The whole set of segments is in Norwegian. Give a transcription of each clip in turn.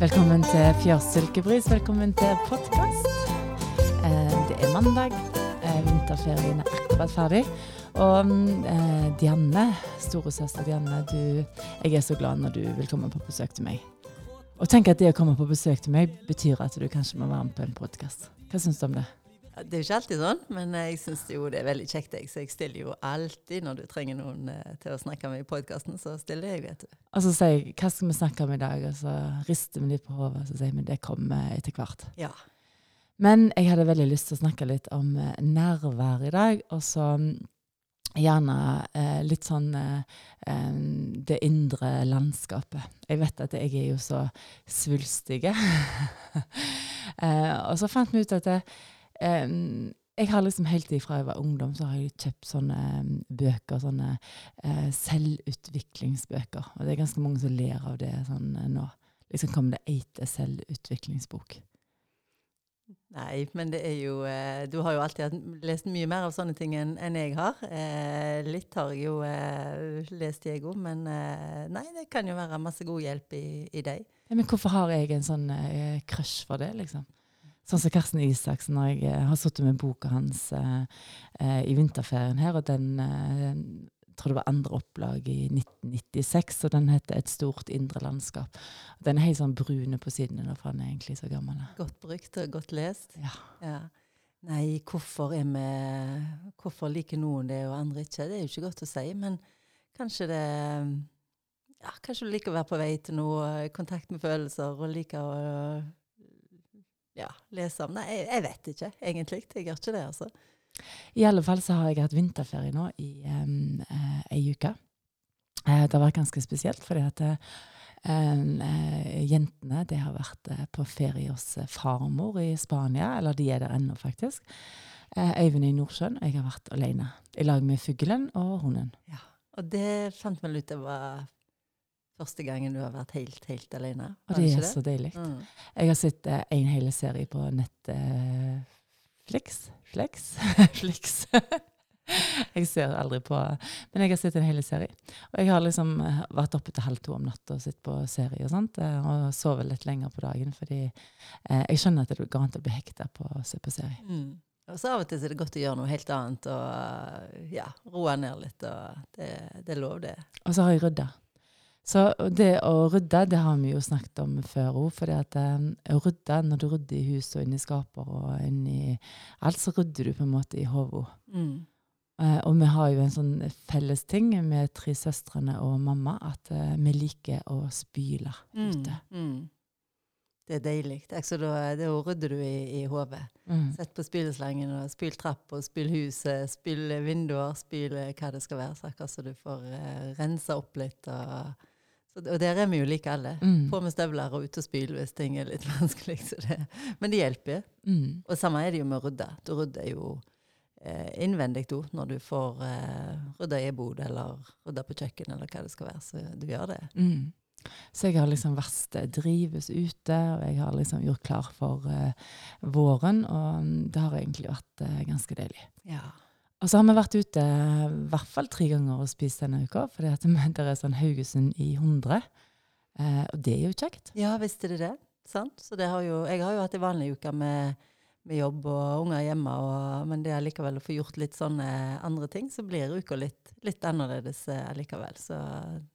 Velkommen til Fjørsilkebris. Velkommen til podkast. Eh, det er mandag. Eh, vinterferien er akkurat ferdig. Og eh, Dianne, storesøster Dianne, du, jeg er så glad når du vil komme på besøk til meg. Og tenk at det å komme på besøk til meg betyr at du kanskje må være med på en podkast. Hva syns du om det? Det er jo ikke alltid sånn, men jeg syns jo det er veldig kjekt. Jeg. Så jeg stiller jo alltid når du trenger noen eh, til å snakke med i podkasten, så stiller jeg, vet du. Og så sier jeg 'hva skal vi snakke om i dag', og så rister vi litt på hodet og så sier vi det kommer etter hvert. Ja. Men jeg hadde veldig lyst til å snakke litt om eh, nærvær i dag, og så mm, gjerne eh, litt sånn eh, eh, det indre landskapet. Jeg vet at jeg er jo så svulstig. eh, og så fant vi ut at det, eh, jeg har liksom helt ifra jeg var ungdom, så har jeg kjøpt sånne bøker, sånne uh, selvutviklingsbøker. Og det er ganske mange som ler av det sånn uh, nå. Liksom kommer det eite selvutviklingsbok. Nei, men det er jo eh, Du har jo alltid lest mye mer av sånne ting enn en jeg har. Eh, litt har jeg jo eh, lest, jeg òg, men eh, nei, det kan jo være masse god hjelp i, i deg. Ja, men hvorfor har jeg en sånn crush for det, liksom? Sånn som Karsten Isaksen, når jeg eh, har sittet med boka hans eh, eh, i vinterferien her, og den eh, jeg tror det var andre opplag i 1996, og den heter 'Et stort indre landskap'. Den er helt sånn brune på sidene, for han er egentlig så gammel. Godt brukt og godt lest. Ja. Ja. Nei, hvorfor er vi Hvorfor liker noen det og andre ikke? Det er jo ikke godt å si, men kanskje det ja, Kanskje du liker å være på vei til noe, kontakt med følelser, og liker å ja, lese om Nei, jeg, jeg vet ikke, egentlig. Jeg gjør ikke det, altså. I alle fall så har jeg hatt vinterferie nå i um, ei uke. Eh, det har vært ganske spesielt, fordi at eh, uh, jentene de har vært uh, på ferie hos farmor i Spania, eller de er der ennå, faktisk. Øyvind i Nordsjøen, og jeg har vært alene. I lag med fuglen og hunden. Og det fant vel ut det var første gangen du har vært helt, helt alene. Og det er så deilig. Mm. Jeg har sett uh, en hel serie på Netflix. Flex? Flix. jeg ser aldri på Men jeg har sett en hel serie. Og jeg har liksom eh, vært oppe til halv to om natta og sett på serie og sånt. eh, Og sovet litt lenger på dagen, fordi uh, jeg skjønner at det går an å bli hekta på å se på serie. Mm. Og så av og til er det godt å gjøre noe helt annet og ja, roe ned litt. og Det, det er lov, det. Og så har jeg rydda. Så det å rydde, det har vi jo snakket om før òg. For eh, å rydde, når du rydder i hus og inni skaper og inni alt, så rydder du på en måte i hodet. Mm. Eh, og vi har jo en sånn felles ting med tre søstrene og mamma, at eh, vi liker å spyle ute. Mm. Det er deilig. Det så da, da rydder du i, i hodet. Mm. Sett på spyleslangen og spyl trapp og spyl huset, spyl vinduer, spyl eh, hva det skal være. Så akkurat så du får uh, rensa opp litt. Og, så, og der er vi jo like alle. Mm. På med støvler og ut og spyle hvis ting er litt vanskelig. Så det, men det hjelper. Mm. Og samme er det jo med å rydde. Du rydder jo eh, innvendig òg når du får eh, rydda i en bod eller rydda på kjøkken eller hva det skal være. Så du gjør det. Mm. Så jeg har liksom verste drives ute, og jeg har liksom gjort klar for eh, våren. Og mm, det har egentlig vært eh, ganske deilig. Ja. Og så har vi vært ute i hvert fall tre ganger og spist denne uka, at det er sånn Haugesund i 100. Eh, og det er jo kjekt. Ja, visste du det? Sant? Så det har jo, jeg har jo hatt en vanlig uke med, med jobb og unger hjemme, og, men det er likevel å få gjort litt sånne andre ting, så blir uka litt, litt annerledes eh, likevel. Så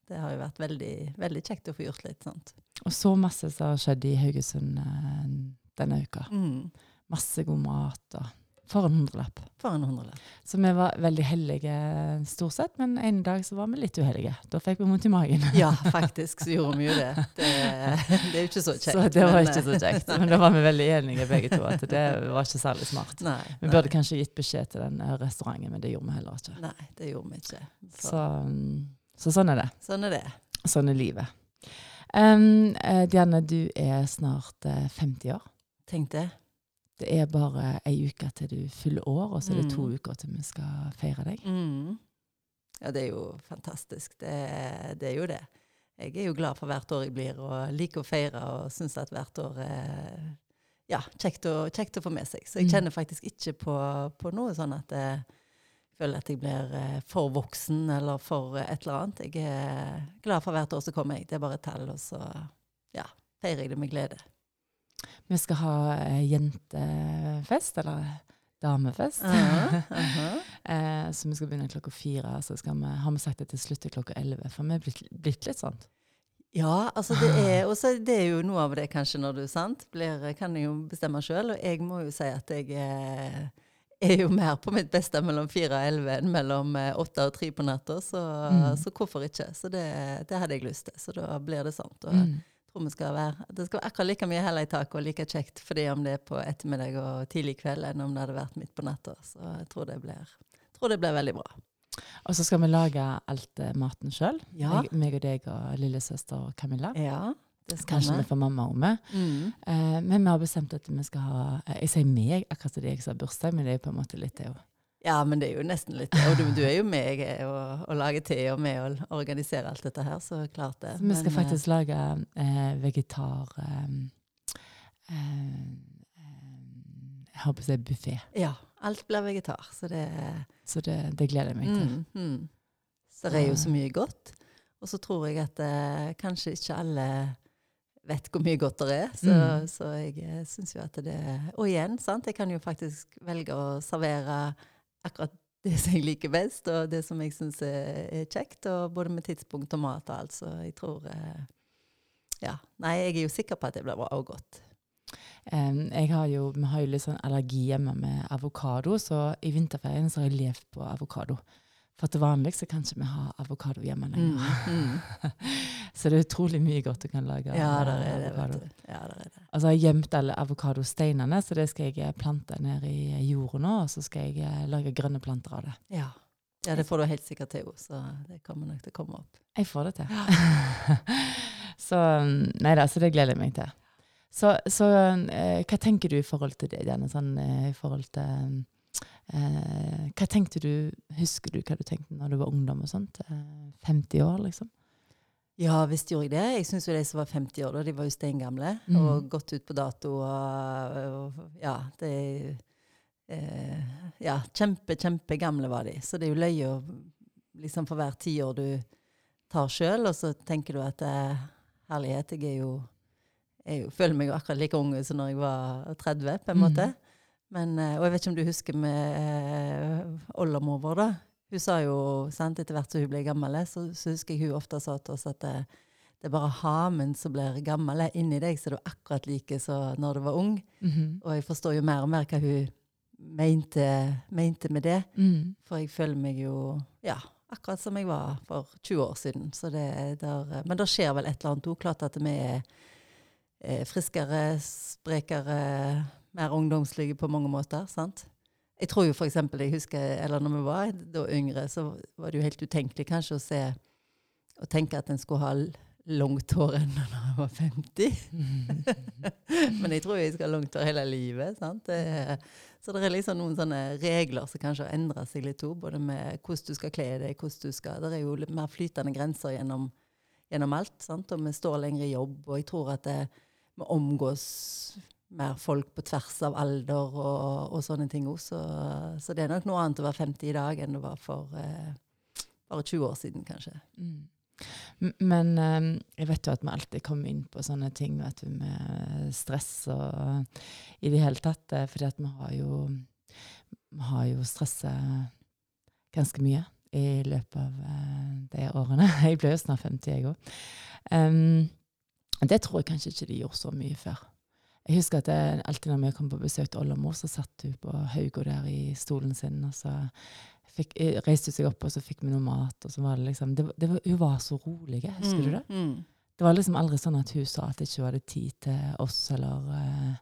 det har jo vært veldig, veldig kjekt å få gjort litt sånt. Og så masse som har skjedd i Haugesund eh, denne uka. Mm. Masse god mat og For en hundrelapp. For en hundrelapp. Så vi var veldig heldige stort sett, men en dag så var vi litt uheldige. Da fikk vi vondt i magen. Ja, faktisk så gjorde vi jo det. Det, det er jo ikke så kjekt. Så det var men, ikke så eh, kjekt. Men da var vi veldig enige begge to at det var ikke særlig smart. Nei, Vi burde kanskje gitt beskjed til den eh, restauranten, men det gjorde vi heller ikke. Nei, det gjorde vi ikke. Så, Så, mm, så sånn er det. sånn er det. Sånn er livet. Um, Dianne, du er snart eh, 50 år. Tenk det. Det er bare ei uke til du fyller år, og så er det to Mm. uker til vi skal feire deg. Mm. Ja, det er jo fantastisk. Det, det er jo det. Jeg er jo glad for hvert år jeg blir, og liker å feire og syns at hvert år er ja, kjekt å, kjekt å få med seg. Så jeg Mm. kjenner faktisk ikke på, på noe sånn at jeg føler at jeg blir eh, for voksen eller for et eller annet. Jeg er glad for hvert år som kommer. jeg. Det er bare et tall, og så ja, feirer jeg det med glede. Vi skal ha eh, jentefest, eller damefest. Aha, aha. eh, så vi skal begynne klokka fire. Så vi, har vi sagt at det slutter klokka elleve, for vi er blitt, blitt litt sånn. Ja, altså det er, også, det er jo noe av det kanskje når du sant, blir, kan jeg jo bestemme sjøl. Og jeg må jo si at jeg er, er jo mer på mitt beste mellom fire og elleve enn mellom eh, åtte og tre på natta. Så, Mm. så hvorfor ikke? Så det, det hadde jeg lyst til. Så da blir det sånn. Og Mm. Jeg skal være, det skal være akkurat like mye heller i taket og like kjekt fordi om det er på ettermiddag og tidlig kveld enn om det hadde vært midt på natta. Så jeg tror det blir, tror det blir veldig bra. Og så skal vi lage alt eh, maten sjøl. Ja. Meg og deg og lillesøster Camilla. Ja, Kanskje vi får mamma òg med. Mm. Eh, men vi har bestemt at vi skal ha eh, Jeg sier meg, akkurat som det jeg sa bursdag, men det er på en måte litt det òg. Ja, men det er jo nesten litt Og du, du er jo med jeg, og, og lager te og med å organisere alt dette her, så klart det. Så vi skal Men, faktisk lage eh, vegetar eh, eh, eh, Jeg håper å si buffé. eh, Ja. Alt blir vegetar, så det Så det, det gleder jeg meg til. mm, mm. Så det er jo så mye godt. Og så tror jeg at eh, kanskje ikke alle vet hvor mye godt det er. Så, Mm. så jeg eh, syns jo at det Og igjen, sant, jeg kan jo faktisk velge å servere akkurat det som jeg liker best, og det som jeg syns er, kjekt, og både med tidspunkt og mat og alt. Så jeg tror eh, Ja. Nei, jeg er jo sikker på at det blir bra og godt. Um, jeg har jo, vi har jo litt sånn allergi hjemme med avokado, så i vinterferien så har jeg levd på avokado. For til vanlig så kan ikke vi ha avokado hjemme lenger. Mm. Så det er utrolig mye godt du kan lage Ja, av avokado. Ja. Altså, jeg har gjemt alle avokadosteinene, så det skal jeg eh, plante ned i jorda nå, og så skal jeg eh, lage grønne planter av det. Ja. ja, det får du helt sikkert til, så det kommer nok til å komme opp. Jeg får det til. så nei da, så det gleder jeg meg til. Så, så eh, hva tenker du i forhold til det, Janne? Sånn, eh, i forhold til eh, Hva tenkte du Husker du hva du tenkte når du var ungdom og sånt? Eh, 50 år, liksom? Ja, visst gjorde jeg det. Jeg syns jo de som var 50 år, da, de var jo steingamle Mm. og gått ut på dato. Og, og ja, det eh, Ja, kjempe, kjempegamle var de. Så det er jo løye å liksom for hver tiår du tar sjøl, og så tenker du at eh, herlighet, jeg er jo jeg er jo, føler meg jo akkurat like ung som når jeg var 30, på en Mm. Men, eh, og jeg vet ikke om du husker med eh, oldemor vår, da. Hun sa jo, sant, etter hvert som hun ble gammel, så, så husker jeg hun ofte sa til oss at det, det er bare hamen som blir gammel. Inni deg så er du akkurat like som når du var ung. Mhm. Og jeg forstår jo mer og mer hva hun mente, mente med det. Mm. For jeg føler meg jo ja, akkurat som jeg var for 20 år siden. Så det der, men det skjer vel et eller annet òg. Klart at vi er eh, friskere, sprekere, mer ungdomslige på mange måter. sant? Jeg tror jo eksempel, jeg husker, eller når vi var da yngre, så var det jo helt utenkelig kanskje å se og tenke at en skulle ha langt hår ennå når jeg var 50. Men jeg tror jeg skal ha langt hår hele livet. sant? Så det er liksom noen sånne regler som kanskje har endra seg litt òg, både med hvordan du skal kle deg, hvordan du skal Det er jo litt mer flytende grenser gjennom, gjennom alt. sant? Og vi står lenger i jobb, og jeg tror at det, vi omgås mer folk på tvers av alder og, og sånne ting òg. Så, så det er nok noe annet å være 50 i dag enn det var for eh, bare 20 år siden, kanskje. Mm. Men eh, jeg vet jo at vi alltid kommer inn på sånne ting vet du, med stress og i det hele tatt. eh, Fordi vi har jo, vi jo stressa ganske mye i løpet av eh, de årene. Jeg ble jo snart 50, jeg òg. det tror jeg kanskje ikke de gjorde så mye før. Jeg husker at det, alltid når vi kom på besøk til oldemor, så satt hun på Haugo der i stolen sin, og så fikk, eh, reiste hun seg opp, og så fikk vi noe mat. og så var det liksom, det, det var, Hun var så rolig, husker du det? Mm. Det var liksom aldri sånn at hun sa at det ikke var det tid til oss, eller uh,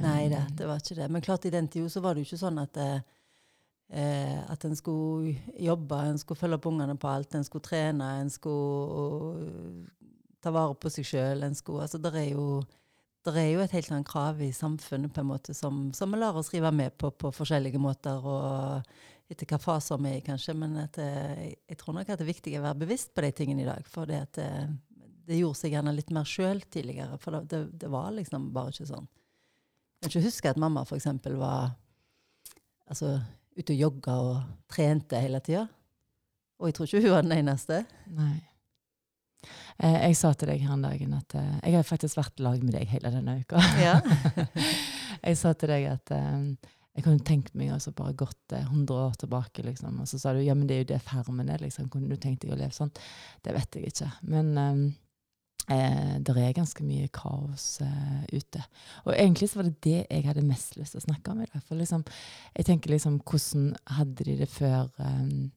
Nei, det, det var ikke det. Men klart i den tida så var det jo ikke sånn at eh, at en skulle jobbe, en skulle følge opp ungene på alt, en skulle trene, en skulle uh, ta vare på seg sjøl. Altså, det er jo der er jo et helt annet krav i samfunnet på en måte som, som vi lar oss rive med på på forskjellige måter. og etter hva faser vi er i, kanskje. Men at, eh, jeg tror nok at det er viktig å være bevisst på de tingene i dag. For det, at, eh, det gjorde seg gjerne litt mer sjøl tidligere. For det, det, det var liksom bare ikke sånn. Jeg kan ikke huske at mamma eksempel var altså, ute og jogga og trente hele tida. Og jeg tror ikke hun var den eneste. Nei. Eh, jeg sa til deg her en dagen at eh, jeg har faktisk vært i lag med deg hele denne uka. Ja. jeg sa til deg at eh, jeg kunne tenkt meg altså bare gått eh, 100 år tilbake, liksom. Og så sa du ja, men det er jo det fermen er, liksom. Kunne du tenkt deg å leve sånn? Det vet jeg ikke. Men eh, eh, det er ganske mye kaos eh, ute. Og egentlig så var det det jeg hadde mest lyst til å snakke om i dag. For liksom, jeg tenker liksom, hvordan hadde de det før? eh,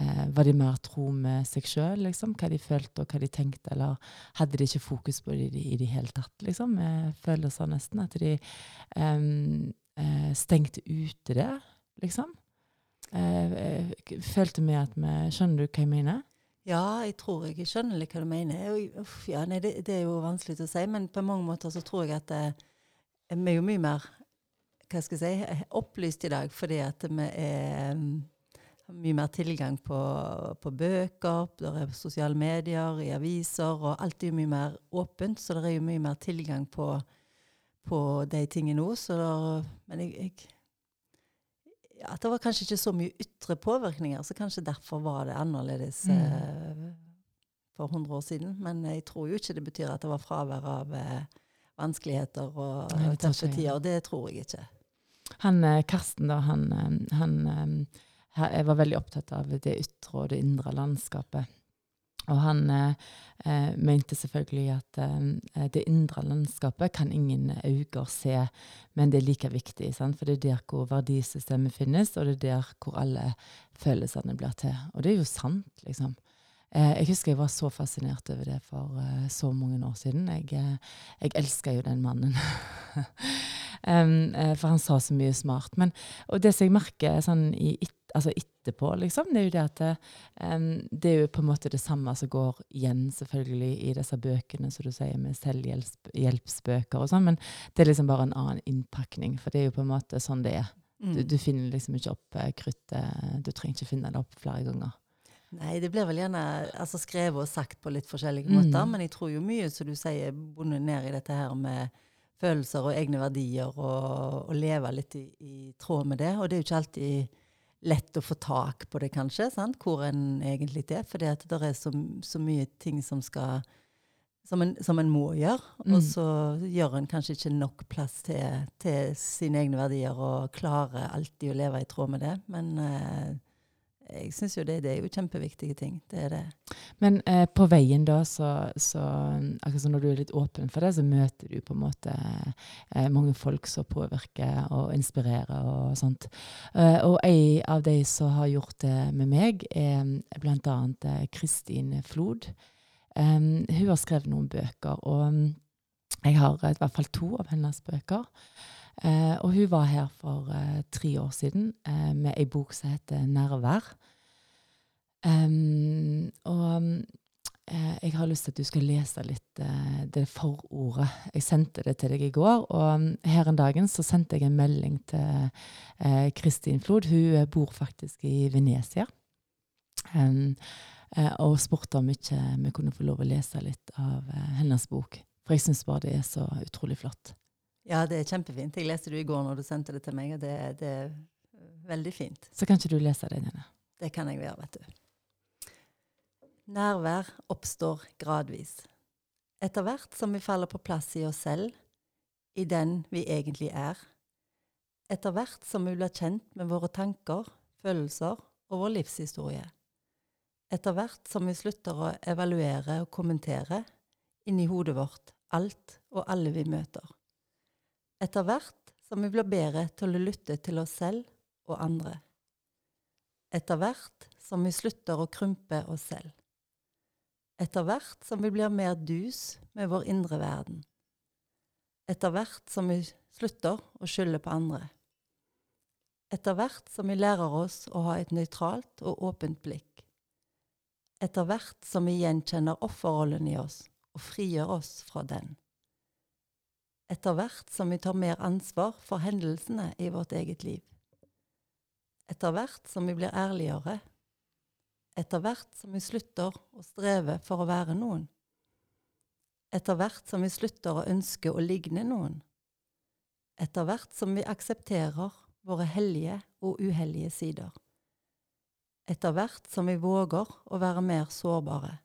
eh, var de mer tro med seg sjøl, liksom? Hva de følte og hva de tenkte? Eller hadde de ikke fokus på det i, det hele tatt, liksom? Med følelser, nesten. At de eh, stengte ute det, liksom. Eh, eh, følte vi at vi Skjønner du hva jeg mener? Ja, jeg tror jeg skjønner litt hva du mener. Uff, ja, nei, det, det er jo vanskelig å si, men på mange måter så tror jeg at eh, vi er jo mye mer hva skal jeg si, opplyst i dag, fordi at vi er har mye mer tilgang på, på bøker, der er sosiale medier, i aviser, og alt er jo mye mer åpent, så det er jo mye mer tilgang på, på de tingene nå. Så der, men jeg, jeg ja, Det var kanskje ikke så mye ytre påvirkninger, så kanskje derfor var det annerledes Mm. eh, for 100 år siden. Men jeg tror jo ikke det betyr at det var fravær av eh, vanskeligheter og tøffe tider. Det tror jeg ikke. Han eh, Karsten, da, han, eh, han eh, her- jeg var veldig opptatt av det ytre og det indre landskapet. Og han eh, eh, mente selvfølgelig at eh, det indre landskapet kan ingen øyne se, men det er like viktig. Sant? For det er der hvor verdisystemet finnes, og det er der hvor alle følelsene blir til. Og det er jo sant, liksom. Eh, jeg husker jeg var så fascinert over det for eh, så mange år siden. Jeg, eh, jeg elska jo den mannen. um, for han sa så mye smart. Men, og det som jeg merker sånn i, et, altså etterpå, liksom, det er jo det at em, det er jo på en måte det samme som går igjen selvfølgelig i disse bøkene, som du sier, med selvhjelpsbøker og sånn, men det er liksom bare en annen innpakning, for det er jo på en måte sånn det er. Mm. Du, du finner liksom ikke opp eh, kruttet, du trenger ikke finne det opp flere ganger. Nei, det blir vel gjerne altså, skrevet og sagt på litt forskjellige Mm. måter, men jeg tror jo mye, som du sier, bundet ned i dette her med følelser og egne verdier, og, og leve litt i, i tråd med det. Og det er jo ikke alltid lett å få tak på det, kanskje, sant? hvor en egentlig er. For det er så, så mye ting som skal som en, som en må gjøre, Mm. og så gjør en kanskje ikke nok plass til, til sine egne verdier og klarer alltid å leve i tråd med det. Men eh, jeg syns jo det, det er jo kjempeviktige ting. Det det. Men eh, på veien da, så, så som når du er litt åpen for det, så møter du på en måte eh, mange folk som påvirker og inspirerer og sånt. Eh, og ei av de som har gjort det med meg, er blant annet eh, Kristin Flod. Um, hun har skrevet noen bøker, og um, jeg har i hvert fall to av hennes bøker. Eh, og hun var her for eh, tre år siden eh, med ei bok som heter 'Nærvær'. Um, og eh, jeg har lyst til at du skal lese litt eh, det forordet. Jeg sendte det til deg i går, og um, her en så sendte jeg en melding til Kristin Flod. Hun bor faktisk i Venezia. Um, og spurte om ikke vi kunne få lov å lese litt av hennes bok. For jeg syns bare det er så utrolig flott. Ja, det er kjempefint. Jeg leste det i går når du sendte det til meg, og det, det er veldig fint. Så kan ikke du lese det, Nene? Det kan jeg gjøre, vet du. Nærvær oppstår gradvis. Etter hvert som vi faller på plass i oss selv, i den vi egentlig er. Etter hvert som vi blir kjent med våre tanker, følelser og vår livshistorie. Etter hvert som vi slutter å evaluere og kommentere inni hodet vårt alt og alle vi møter. Etter hvert som vi blir bedre til å lytte til oss selv og andre. Etter hvert som vi slutter å krympe oss selv. Etter hvert som vi blir mer dus med vår indre verden. Etter hvert som vi slutter å skylde på andre. Etter hvert som vi lærer oss å ha et nøytralt og åpent blikk. Etter hvert som vi gjenkjenner offerrollen i oss og frigjør oss fra den. Etter hvert som vi tar mer ansvar for hendelsene i vårt eget liv. Etter hvert som vi blir ærligere. Etter hvert som vi slutter å streve for å være noen. Etter hvert som vi slutter å ønske å ligne noen. Etter hvert som vi aksepterer våre hellige og uhellige sider. Etter hvert som vi våger å være mer sårbare.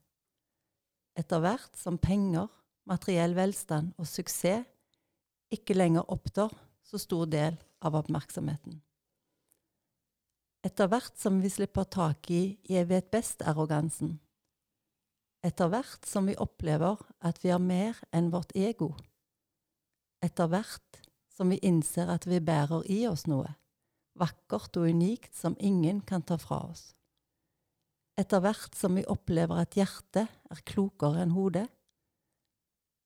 etter hvert som penger, materiell velstand og suksess ikke lenger opptar så stor del av oppmerksomheten. Etter hvert som vi slipper tak i 'jeg vet best'-arrogansen. Etter hvert som vi opplever at vi har mer enn vårt ego. Etter hvert som vi innser at vi bærer i oss noe, vakkert og unikt som ingen kan ta fra oss. Etter hvert som vi opplever at hjertet er klokere enn hodet.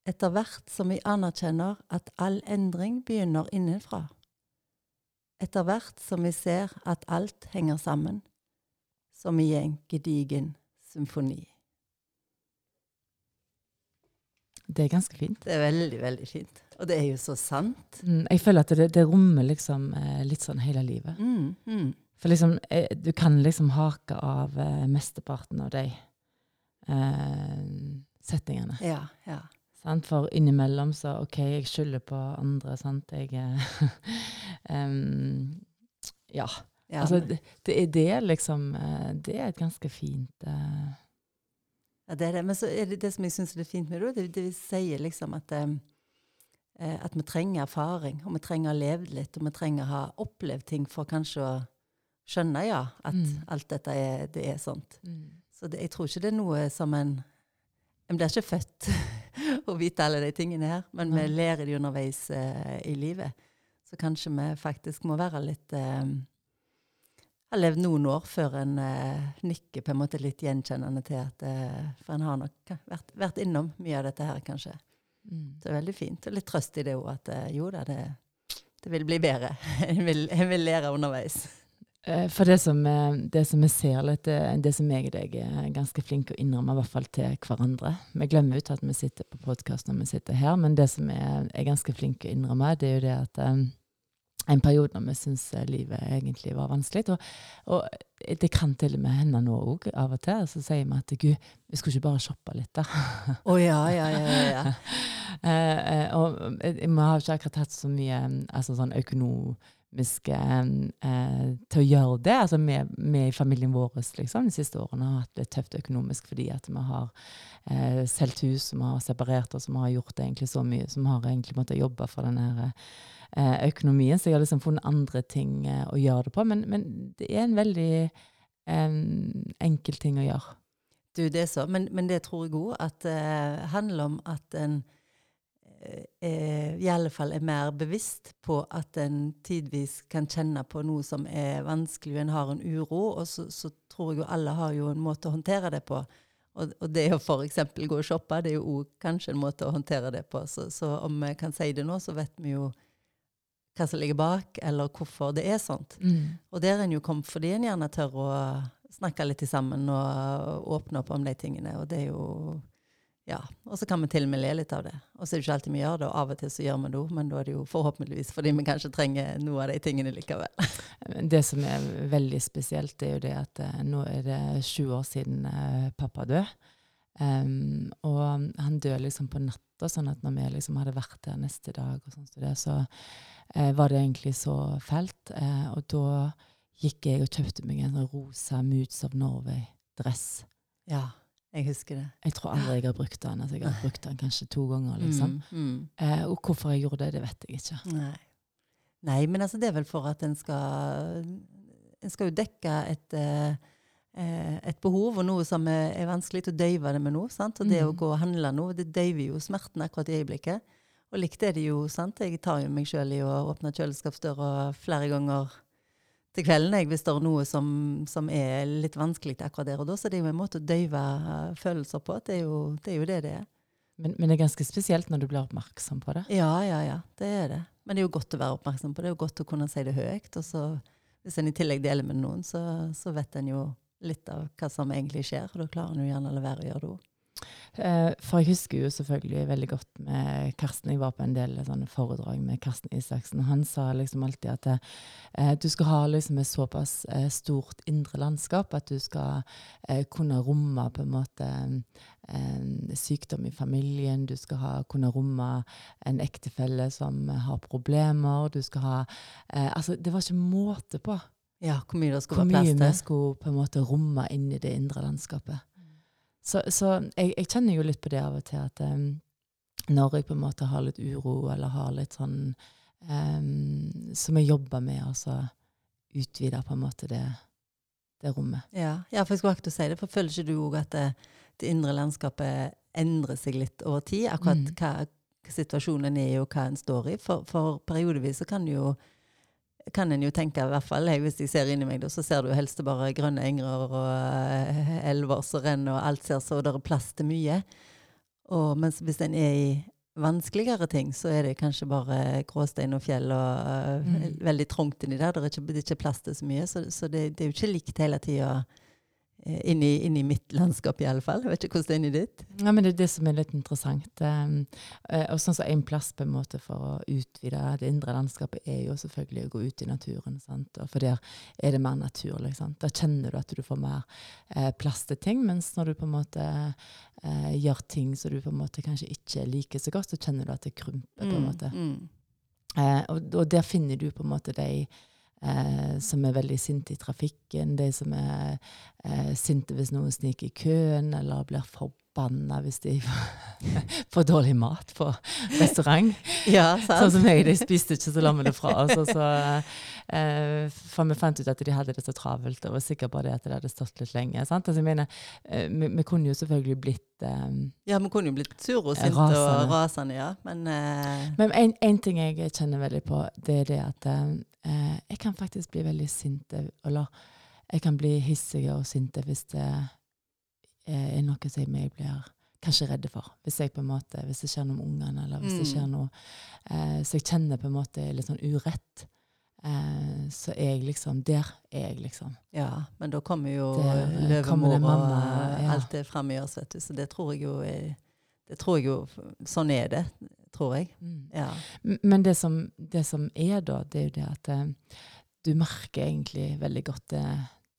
Etter hvert som vi anerkjenner at all endring begynner innenfra. Etter hvert som vi ser at alt henger sammen, som i en gedigen symfoni. Det er ganske fint. Det er veldig, veldig fint. Og det er jo så sant. Mm, jeg føler at det, det rommer liksom eh, litt sånn hele livet. Mm, mm. For liksom, eh, du kan liksom hake av eh, mesteparten av de eh, setningene. Ja, ja. Sant? For innimellom så OK, jeg skylder på andre, sant. Jeg em, Ja. ja. Altså, det, det er det, liksom. eh, Det er et ganske fint uh, Ja, det er det. Men så er det det som jeg syns er fint med det, det, det sier liksom at, eh, eh, at vi trenger erfaring, og vi trenger å ha levd litt, og vi trenger å ha opplevd ting for kanskje å skjønne, ja, at Mm. alt dette er, det er sånt. Så det, jeg tror ikke det er noe som en En blir ikke født å vite alle de tingene her, men vi lærer det underveis uh, i livet. Så kanskje vi faktisk må være litt uh, Har levd noen år før en uh, nikker på en måte litt gjenkjennende til at eh, For en har nok vært, vært innom mye av dette her, kanskje. mm. Så det er veldig fint. Og litt trøst i det òg, at eh, jo da, det, det vil bli bedre. En vil, en vil lære underveis. Eh, For det som, eh, det som vi ser litt, eh, det som jeg og deg er ganske flinke å innrømme, i hvert fall til hverandre Vi glemmer ut at vi sitter på podkast når vi sitter her, men det som jeg er ganske flinke å innrømme, det er jo det at en periode når vi syns livet egentlig var vanskelig, og, og det kan til og med hende nå òg, av og til, så sier vi at gud, vi skulle ikke bare shoppe litt, da. Å ja, ja, ja. ja, ja. Eh, eh, og vi har ikke akkurat hatt så mye altså sånn økonomisk eh, eh, til å gjøre det. Altså vi, i familien vår liksom, de siste årene har hatt det tøft økonomisk fordi at vi har eh, solgt hus, som har separert oss, som har gjort det egentlig så mye, som har egentlig måttet jobbe for den her eh, økonomien. Så jeg har liksom funnet andre ting eh, å gjøre det på. Men, men det er en veldig eh, enkel ting å gjøre. Du, det er så. Men, men det tror jeg òg at det handler om at en eh, eh, i alle fall er mer bevisst på at en tidvis kan kjenne på noe som er vanskelig, og en har en uro. Og så, så tror jeg jo alle har jo en måte å håndtere det på. Og, og det å f.eks. gå og shoppe, det er jo òg kanskje en måte å håndtere det på. Så, så om vi kan si det nå, så vet vi jo hva som ligger bak, eller hvorfor det er sånt. Og der er en jo kommet fordi en gjerne tør å snakke litt sammen og åpne opp om de tingene. Og det er jo Ja. Og så kan vi til og med le litt av det. Og så er det ikke alltid vi gjør det, og av og til så gjør vi det òg, men da er det jo forhåpentligvis fordi vi kanskje trenger noe av de tingene likevel. Det som er veldig spesielt, er jo det at eh, nå er det sju år siden eh, pappa døde. Um, og han døde liksom på natta, sånn at når vi liksom hadde vært der neste dag, og sånn det, så uh, var det egentlig så fælt. Uh, og da gikk jeg og kjøpte meg en rosa Moods of Norway-dress. Ja, jeg husker det. Jeg tror aldri jeg har brukt den. Altså jeg har brukt den kanskje to ganger. liksom. Mm, mm. Eh, og hvorfor jeg gjorde det, det vet jeg ikke. Nei. Nei, men altså det er vel for at en skal En skal jo dekke et, eh, eh, et behov og noe som er, er vanskelig til å døyve det med noe. sant? Og det å Mm. gå og handle noe, det døyver jo smerten akkurat i øyeblikket. Og likt er det jo, sant? Jeg tar jo meg sjøl i å åpne kjøleskapsdøra flere ganger til kvelden jeg, hvis det er noe som, som er litt vanskelig akkurat der og da. Så det er jo en måte å døyve eh, følelser på. Det er jo det er jo det, det er. Men, men det er ganske spesielt når du blir oppmerksom på det. Ja, ja, ja. Det er det. Men det er jo godt å være oppmerksom på det. Det er jo godt å kunne si det høyt. Og så, hvis en i tillegg deler med noen, så, så vet en jo litt av hva som egentlig skjer. Og da klarer en jo gjerne å la være å gjøre det òg. Eh, for jeg husker jo selvfølgelig veldig godt med Karsten. Jeg var på en del sånne foredrag med Karsten Isaksen. og Han sa liksom alltid at eh, du skal ha liksom et såpass eh, stort indre landskap at du skal eh, kunne romme på en måte eh, sykdom i familien. Du skal ha, kunne romme en ektefelle som har problemer. Du skal ha eh, Altså, det var ikke måte på Ja, hvor mye det hvor være mye vi skulle på en måte romme inn i det indre landskapet. Så, så jeg, jeg, kjenner jo litt på det av og til at um, når jeg på en måte har litt uro, eller har litt sånn um, Som jeg jobber med, altså utvider på en måte det, det rommet. Ja, ja, for jeg skulle akkurat si det, for føler ikke du òg at det, det, indre landskapet endrer seg litt over tid? Akkurat mm. hva, hva, situasjonen er, og hva en står i? For, for periodevis så kan jo kan en jo tenke, i hvert fall jeg, hvis jeg ser inni meg, så ser du helst bare grønne enger og uh, elver som renner, og alt ser så det er plass til mye. Og mens hvis en er i vanskeligere ting, så er det kanskje bare gråstein og fjell og uh, mm. veldig trangt inni der. Det er ikke, det er ikke plass til så mye. Så, så det, det, er jo ikke likt hele tida Eh, inn i, inn i, mitt landskap, i alle fall. Jeg vet ikke hvordan det er inni ditt. Ja, men Det er det som er litt interessant. Um, og sånn som En plass på en måte for å utvide det indre landskapet er jo selvfølgelig å gå ut i naturen. Sant? Og for der er det mer naturlig. Sant? Da kjenner du at du får mer eh, plass til ting. Mens når du på en måte eh, gjør ting som du på en måte kanskje ikke liker så godt, så kjenner du at det krymper. på en mm, måte. Mm, mm. Eh, og, og, der finner du på en måte de eh, som er veldig sinte i trafikken, de som er eh, sinte hvis noen sniker i køen, eller blir forbanna hvis de får dårlig mat på restaurant. Ja, sant. Sånn som jeg, de spiste ikke så la vi det fra oss. Altså, eh, for vi fant ut at de hadde det så travelt, og var sikre på det at det hadde stått litt lenge. Sant? Altså, jeg mener, eh, vi, vi, kunne jo selvfølgelig blitt eh, Ja, vi kunne jo blitt sure og sinte og rasende, ja. Men, eh, Men en, en, ting jeg kjenner veldig på, det er det at eh, eh, jeg kan faktisk bli veldig sint, eller jeg kan bli hissig og sint hvis det er noe som jeg blir kanskje redde for. Hvis jeg på en måte, hvis det skjer noe med ungene, eller hvis mm. det skjer noe eh, Så jeg kjenner på en måte litt sånn urett. Eh, så er jeg liksom Der er jeg, liksom. Ja, men da kommer jo løvemor og ja. alt det fram i oss, vet du. Så det tror jeg jo er, det tror jeg jo Sånn er det, tror jeg. Mm. Ja. Men det som, det som, er da, det er jo det at eh, du merker egentlig veldig godt det,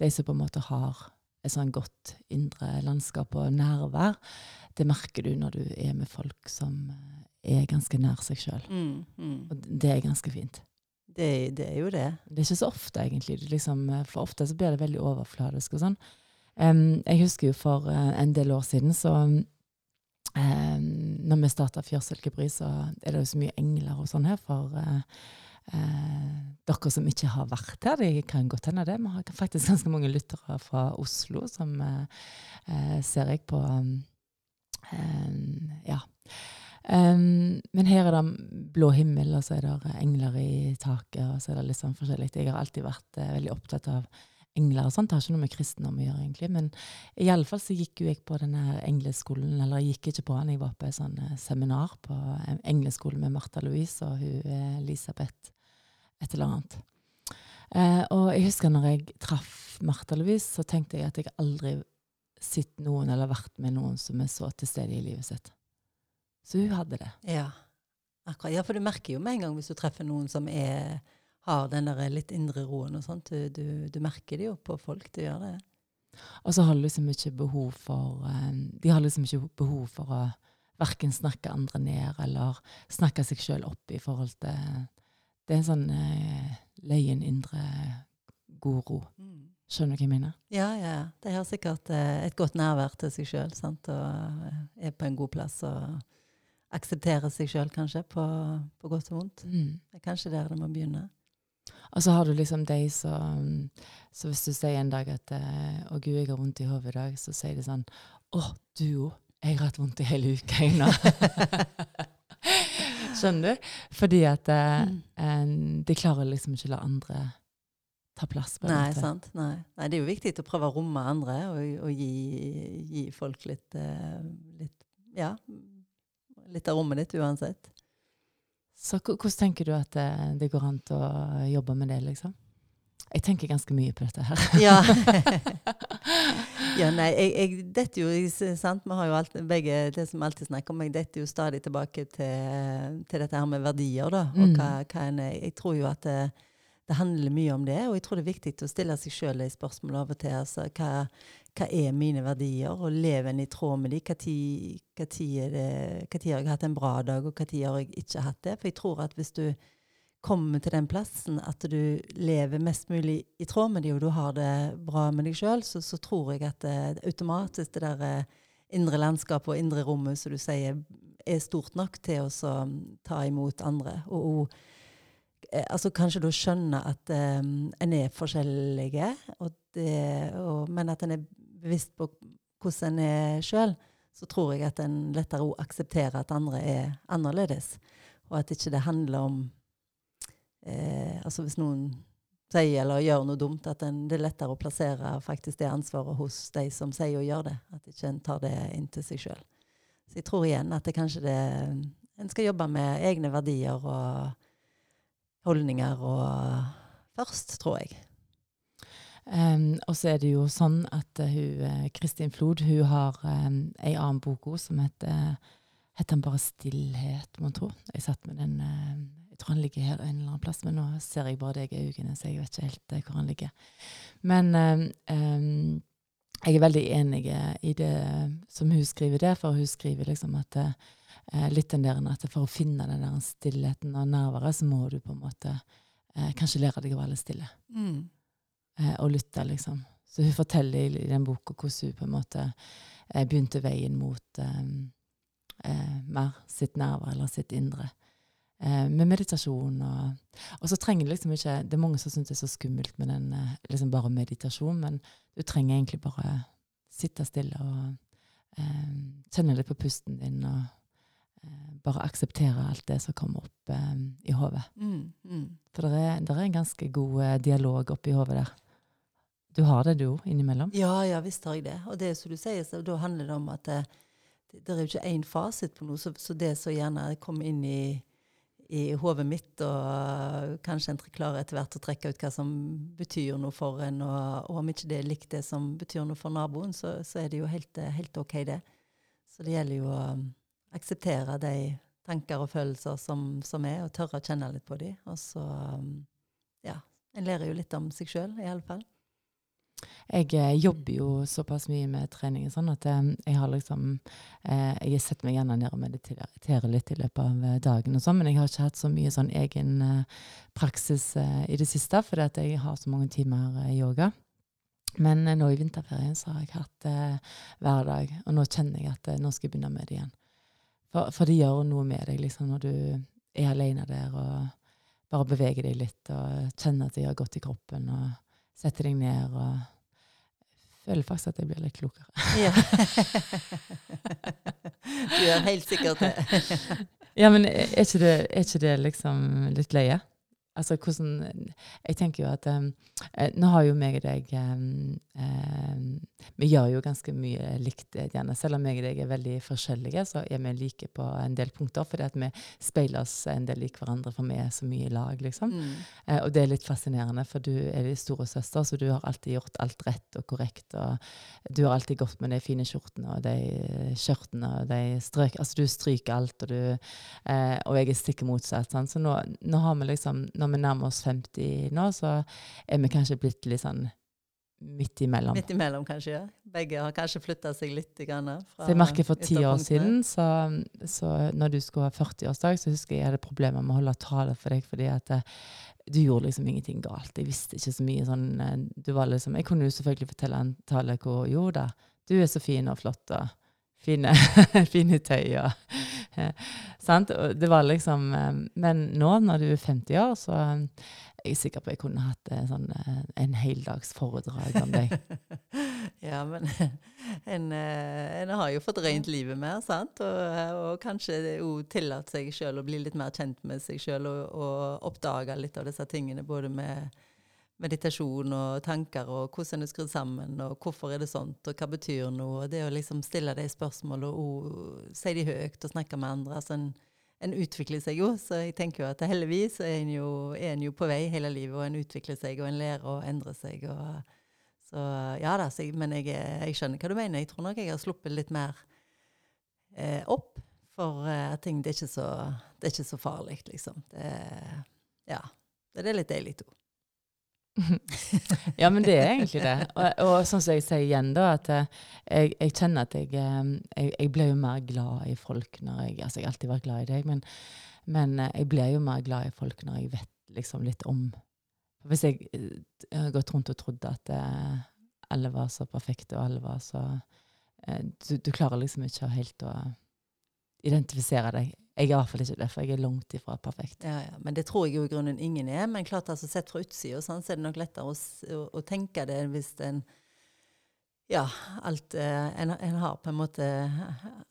de som på en måte har et sånn godt indre landskap og nærvær det merker du når du er med folk som eh, er ganske nær seg sjøl. Mm, mm. Og det er ganske fint. Det, det, er jo det. Det er ikke så ofte, egentlig. Liksom, eh, for ofte så blir det veldig overfladisk og sånn. Um, jeg husker jo for uh, en del år siden så um, Når vi starta Fjørsilkebry, så er det jo så mye engler og sånn her for uh, uh, dere som ikke har vært her. Det kan godt hende det. Vi har faktisk ganske mange lyttere fra Oslo som ser jeg på Um, ja. Um, men her er det blå himmel, og så er det engler i taket, og så er det litt sånn forskjellig. Jeg har alltid vært uh, veldig opptatt av engler og sånt. Det har ikke noe med kristendom å gjøre, egentlig. Men iallfall så gikk jo jeg på denne engleskolen, eller jeg gikk ikke på den, jeg var på et sånn uh, seminar på uh, engleskolen med Martha Louise og hun Elisabeth et eller annet. og jeg husker når jeg traff Martha Louise, så tenkte jeg at jeg aldri sett noen eller vært med noen som er så til stede i livet sitt. Så hun hadde det. Ja, akkurat. Ja, for du merker jo med en gang hvis du treffer noen som er, har den der litt indre roen og sånt. Du, du, du, merker det jo på folk. Du gjør det. Og så har du liksom ikke behov for um, De har liksom ikke behov for å verken snakke andre ned eller snakke seg sjøl opp i forhold til Det er en sånn uh, leien indre god ro. Skjønner du hva jeg mener? Ja, ja. De har sikkert eh, et godt nærvær til seg sjøl og eh, er på en god plass og aksepterer seg sjøl, kanskje, på, på, godt og vondt. Mm. Det er kanskje der det må begynne. Og så har du liksom de som Så hvis du sier en dag at eh, 'Å, gud, jeg har vondt i hodet i dag', så sier de sånn 'Å, du òg. Jeg har hatt vondt i hele uka, jeg nå'. Skjønner du? Fordi at mm. en, de klarer liksom ikke å la andre ta plass. på Nei, sant. Nei. Nei. det er jo viktig å prøve å romme andre og, og gi, gi, folk litt, uh, litt, Ja, litt av rommet ditt uansett. Så hvordan tenker du at det, det, går an til å jobbe med det, liksom? Jeg tenker ganske mye på dette her. ja. ja, nei, jeg, jeg detter jo sant? Vi har jo alt, begge det som alltid snakker om, jeg detter jo stadig tilbake til, til dette her med verdier, da. Og mm. hva, hva en er. Jeg tror jo at det, det handler mye om det. Og jeg tror det er viktig å stille seg sjøl spørsmål av og til. Altså, hva, hva, er mine verdier, og lever en i tråd med dem? Tid, har jeg hatt en bra dag, og tid har jeg ikke hatt det? For jeg tror at hvis du kommer til den plassen at du lever mest mulig i tråd med dem, og du har det bra med deg sjøl, så, så, tror jeg at det, automatisk det der indre landskapet og indre rommet, som du sier, er stort nok til å så, ta imot andre. Og, og eh, altså kanskje da skjønne at um, en er forskjellige, det, og, men at en er bevisst på hvordan en er sjøl, så tror jeg at en lettere aksepterer at andre er annerledes. Og at ikke det handler om eh, Altså hvis noen sier eller gjør noe dumt, at en, det er lettere å plassere faktisk det ansvaret hos de som sier og gjør det. At ikke en tar det inn til seg sjøl. Så jeg tror igjen at det kanskje det En skal jobbe med egne verdier og holdninger og først, tror jeg. Um, og så er det jo sånn at uh, hun, uh, Kristin Flod hun har um, ei annen bok som heter Heter den bare 'Stillhet', mon tro? Jeg satt med den uh, Jeg tror han ligger her en eller annen plass, men nå ser jeg bare deg i øynene, så jeg vet ikke helt hvor han ligger. Men um, jeg er veldig enig i det som hun skriver der, for hun skriver liksom at litt den der at for å finne den der stillheten og nærværet, så må du på en måte kanskje lære deg å være litt stille. Mm eh, og lytta, liksom. Så hun forteller i, i den boka hvordan hun på en måte eh, begynte veien mot eh, eh mer sitt nerver, eller sitt indre. Eh, med meditasjon og Og så trenger du liksom ikke Det er mange som syns det er så skummelt med den liksom bare meditasjon, men du trenger egentlig bare sitte stille og kjenne litt på pusten din og bare akseptere alt det som kommer opp eh, i hodet. Mm, mm. For det er, er, en ganske god eh, dialog oppi hodet der. Du har det, du òg, innimellom? Ja, ja, visst har jeg det. Og det er som du sier, så da handler det om at det, det, det er jo ikke én fasit på noe. Så, så, det som gjerne kommer inn i, i hodet mitt, og kanskje en klarer etter hvert å trekke ut hva som betyr noe for en, og, og om ikke det er likt det som betyr noe for naboen, så, så er det jo helt, helt, OK, det. Så det gjelder jo å um, akseptere de tanker og følelser som, som, er, og tørre å kjenne litt på dem. Og så, um, ja, en lærer jo litt om seg sjøl, i alle fall. Jeg eh, jobber jo såpass mye med trening sånn at eh, jeg har liksom eh, Jeg setter meg gjerne ned og mediterer litt i løpet av dagen, og sånn, men jeg har ikke hatt så mye sånn egen praksis i det siste, fordi at jeg har så mange timer yoga. Men nå i vinterferien så har jeg hatt det hver dag, og nå kjenner jeg at nå skal jeg begynne med det igjen. For, for, det gjør noe med deg liksom, når du er alene der og bare beveger deg litt og kjenner at det gjør godt i kroppen. og setter deg ned og føler faktisk at jeg blir litt klokere. Ja. du gjør helt sikkert det. ja, men er ikke, det, er ikke det liksom litt løye? Altså hvordan Jeg tenker jo at um, Nå har jo meg og deg um, um, Vi gjør jo ganske mye likt, gjerne. Selv om meg og deg er veldig forskjellige, så er vi like på en del punkter. Fordi at vi speiler oss en del lik hverandre, for vi er så mye i lag, liksom. Mm. Uh, og det er litt fascinerende, for du er storesøster, store søster, så du har alltid gjort alt rett og korrekt. Og du har alltid gått med de fine skjortene og de skjørtene og de strøk Altså du stryker alt, og du uh, Og jeg er stikk motsatt. Sånn. Så nå, nå har vi liksom når vi nærmer oss 50 nå, så er vi kanskje blitt litt sånn midt imellom. Midt imellom, kanskje. ja. Begge har kanskje flytta seg litt. Grann, så jeg merker For ti år siden, så, så, når du skulle ha 40-årsdag, så husker jeg jeg hadde problemer med å holde tale for deg. fordi at eh, du gjorde liksom ingenting galt. Jeg visste ikke så mye sånn eh, du var liksom, Jeg kunne jo selvfølgelig fortelle en tale hvor Jo da, du er så fin og flott og fine, fine tøy? Og det var liksom eh, Men nå, når du er 50 år, så er jeg sikker på at jeg kunne hatt en sånn, en heldags foredrag om deg. ja, men en, en, har jo fått rent livet mer, sant? Og, og kanskje òg tillatt seg sjøl å bli litt mer kjent med seg sjøl og, og oppdage litt av disse tingene, både med meditasjon og tanker, og hvordan er det skrudd sammen, og hvorfor er det sånt, og hva betyr noe? og Det å liksom stille de spørsmålene og si de høyt og snakke med andre. altså en, en utvikler seg jo, så jeg tenker jo at heldigvis er en jo, er en jo på vei hele livet, og en utvikler seg, og en lærer å endre seg. og så ja da, så, Men jeg, jeg, skjønner hva du mener. Jeg tror nok jeg har sluppet litt mer eh, opp. For eh, ting det er, ikke så, det er ikke så farlig, liksom. Det, ja, det er litt deilig, to. Ja, men det er egentlig det. Og, og sånn som jeg sier igjen, da, at eh, jeg, jeg kjenner at jeg, eh, jeg, jeg ble jo mer glad i folk når jeg Altså, jeg har alltid vært glad i deg, men, men eh, jeg ble jo mer glad i folk når jeg vet liksom litt om Hvis jeg, har gått rundt og trodd at alle var så perfekte, og alle var så du, du klarer liksom ikke helt å identifisere deg. Jeg er i hvert fall ikke det, for jeg er langt ifra perfekt. Ja, ja. Men det tror jeg jo i grunnen ingen er. Men klart altså sett fra utsida sånn, så er det nok lettere å, å, å tenke det hvis en Ja, alt eh, en, en har på en måte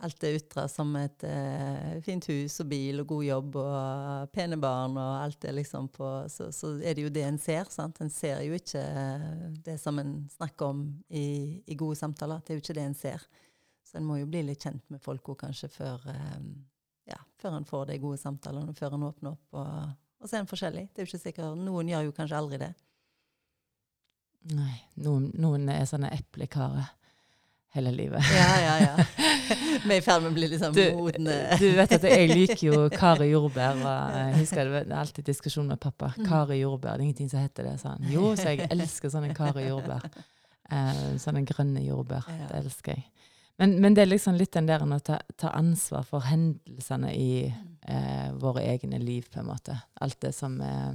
Alt det ytre som et uh, fint hus og bil og god jobb og pene barn og alt det liksom på Så, så er det jo det en ser, sant. En ser jo ikke eh, det som en snakker om i, i gode samtaler. Det er jo ikke det en ser. Så en må jo bli litt kjent med folk også, kanskje før eh, ja, før en får de gode samtalene, før en åpner opp. Og, og så er en forskjellig. Det er jo ikke sikkert, Noen gjør jo kanskje aldri det. Nei, noen, noen er sånne eplekarer hele livet. Ja, ja, ja. Vi er i ferd med å bli liksom sånn modne. du vet at jeg liker jo Kari Jordbær. Og jeg husker det var alltid diskusjon med pappa. Mm. Kari Jordbær, det er ingenting som heter det. Sånn. Jo, så jeg elsker sånne Kari Jordbær. Eh, sånne grønne jordbær. Det elsker jeg. Men, men det er liksom litt den der å ta, ta ansvar for hendelsene i eh, våre egne liv, på en måte. Alt det som eh,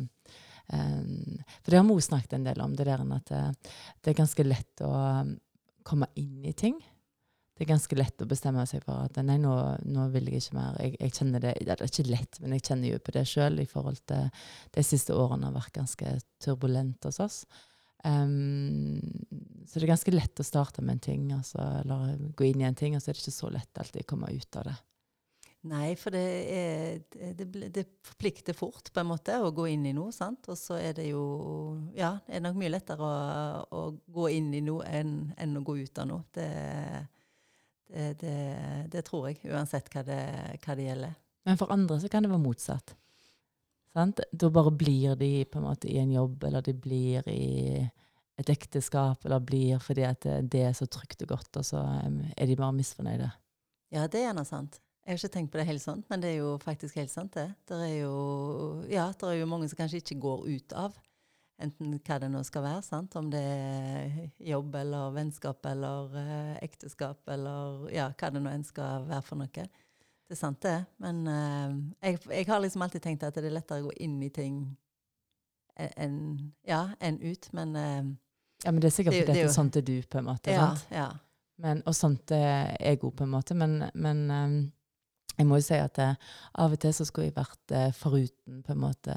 eh, For det har Mo snakket en del om, det der at det, det er ganske lett å um, komme inn i ting. Det er ganske lett å bestemme seg for at nei, nå, nå vil jeg ikke mer. Jeg, jeg kjenner det, det er ikke lett, men jeg kjenner jo på det sjøl i forhold til de siste årene har vært ganske turbulent hos oss. Um, så det er ganske lett å starte med en ting, altså, eller gå inn i en ting, og så er det ikke så lett alltid å komme ut av det. Nei, for det, er, det, det forplikter fort på en måte å gå inn i noe. sant? Og så er det jo Ja, det er nok mye lettere å, å gå inn i noe enn, enn å gå ut av noe. Det, det, det, det tror jeg, uansett hva det, hva det gjelder. Men for andre så kan det være motsatt. Sant? Da bare blir de på en måte i en jobb, eller de blir i et ekteskap, eller blir fordi at det, er så trygt og godt, og så er de bare misfornøyde. Ja, det er gjerne sant. Jeg har ikke tenkt på det helt sånn, men det er jo faktisk helt sant, det. Det er jo, ja, det er jo mange som kanskje ikke går ut av, enten hva det nå skal være, sant? om det er jobb eller vennskap eller eh, ekteskap eller ja, hva det nå enn skal være for noe. Det er sant, det. Men uh, jeg, jeg har liksom alltid tenkt at det er lettere å gå inn i ting enn ja, en ut, men uh, Ja, men det er sikkert Det er fordi det er at jo- sånt er du, på en måte. ja, sant? ja. Men, og sånt er jeg god på en måte, men, men um, jeg må jo si at uh, av og til så skulle jeg vært uh, foruten på en måte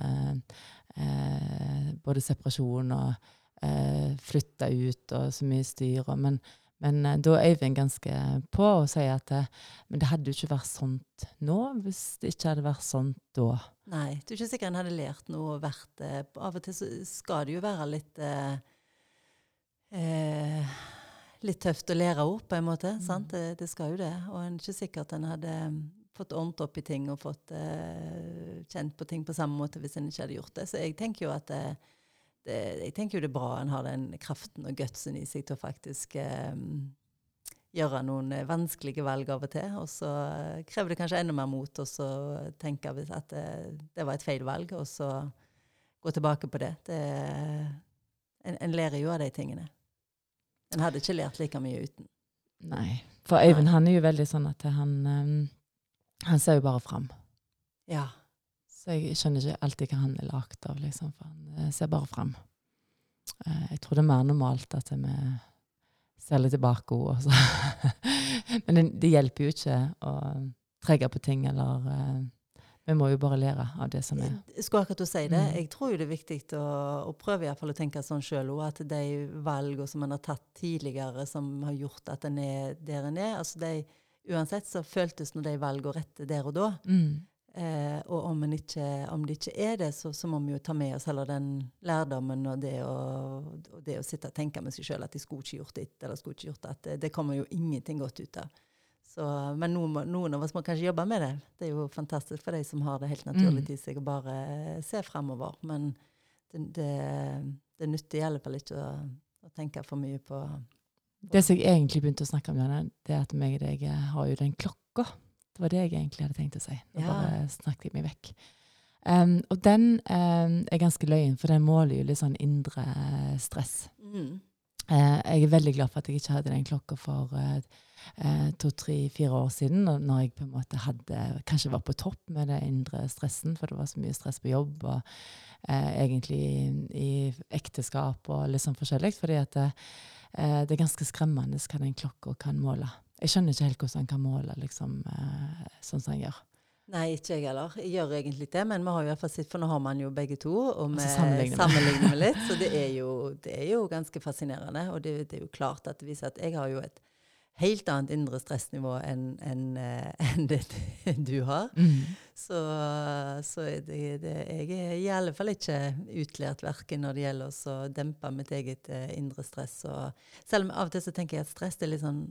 eh, både separasjon og uh, flytta ut og så mye styr. Og, men men eh, da er Øyvind ganske på og sier at eh, men det hadde jo ikke vært sånt nå hvis det ikke hadde vært sånt da. Nei, du er ikke sikker en hadde lært noe og vært eh, Av og til så skal det jo være litt eh, eh, Litt tøft å lære opp, på en måte. sant? Det, det skal jo det. Og en er ikke sikker at en hadde mm, fått ordnet opp i ting og fått eh, kjent på ting på samme måte hvis en ikke hadde gjort det. Så jeg tenker jo at det, det, jeg tenker jo det er bra en har den kraften og gutsen i seg til å faktisk um, gjøre noen eh, vanskelige valg av og til. Og så eh, krever det kanskje enda mer mot å så tenke at det, det var et feil valg, og så gå tilbake på det. det en, en lærer jo av de tingene. En hadde ikke lært like mye uten. Nei. For Øyvind han er jo veldig sånn at han, um, han ser jo bare fram. Ja. Så jeg skjønner ikke alltid hva han er lagd av, liksom, for han eh, ser bare fram. Eh, jeg tror det er mer normalt at vi ser litt tilbake òg. Men det, det hjelper jo ikke å trege på ting, eller eh, Vi må jo bare lære av det som er. Skulle akkurat si det. Mm. Jeg tror jo det er viktig å, å prøve i hvert fall å tenke sånn sjøl òg, at de valgene som en har tatt tidligere, som har gjort at en er der en er altså de, Uansett så føltes nå de valgene rette der og da. Mm. Eh, og om, ikke, om det ikke er det, så, så må vi jo ta med oss heller den lærdommen og det å, og det å sitte og tenke med seg sjøl at de skulle ikke gjort ditt eller skulle ikke gjort det. Det, det kommer jo ingenting godt ut av. Så, men noen, noen av oss må kanskje jobbe med det. Det er jo fantastisk for de som har det helt naturlig Mm. i seg å bare se fremover. Men det, det, det nytter i alle fall ikke å, å tenke for mye på Det som jeg egentlig begynte å snakke om, det er at meg og deg har jo den klokka. Det var det jeg egentlig hadde tenkt å si. Nå Ja. bare snakket jeg meg vekk. Um, og den um, er ganske løyen, for den måler jo litt sånn indre eh, stress. mm. Uh, jeg er veldig glad for at jeg ikke hadde den klokka for uh, eh, to, tre, fire år siden, når, jeg på en måte hadde, kanskje var på topp med det indre stressen, for det var så mye stress på jobb, og egentlig i, i ekteskap og litt sånn forskjellig, fordi at det, det er ganske skremmende hva den klokka kan måle. Jeg skjønner ikke helt hvordan han kan måle liksom, eh, sånn som han gjør. Nei, ikke jeg heller. Jeg gjør egentlig det, men vi har i hvert fall sett, for nå har man jo begge to, og vi sammenligner sammenligner litt. Så det er, jo, det er jo ganske fascinerende. Og det, det er jo klart at det viser at jeg har jo et helt annet indre stressnivå enn en, en det du har. Mm. Så, så det, det, jeg er i alle fall ikke utlært verken når det gjelder å dempe mitt eget eh, indre stress. Og selv om av og til så tenker jeg at stress er litt sånn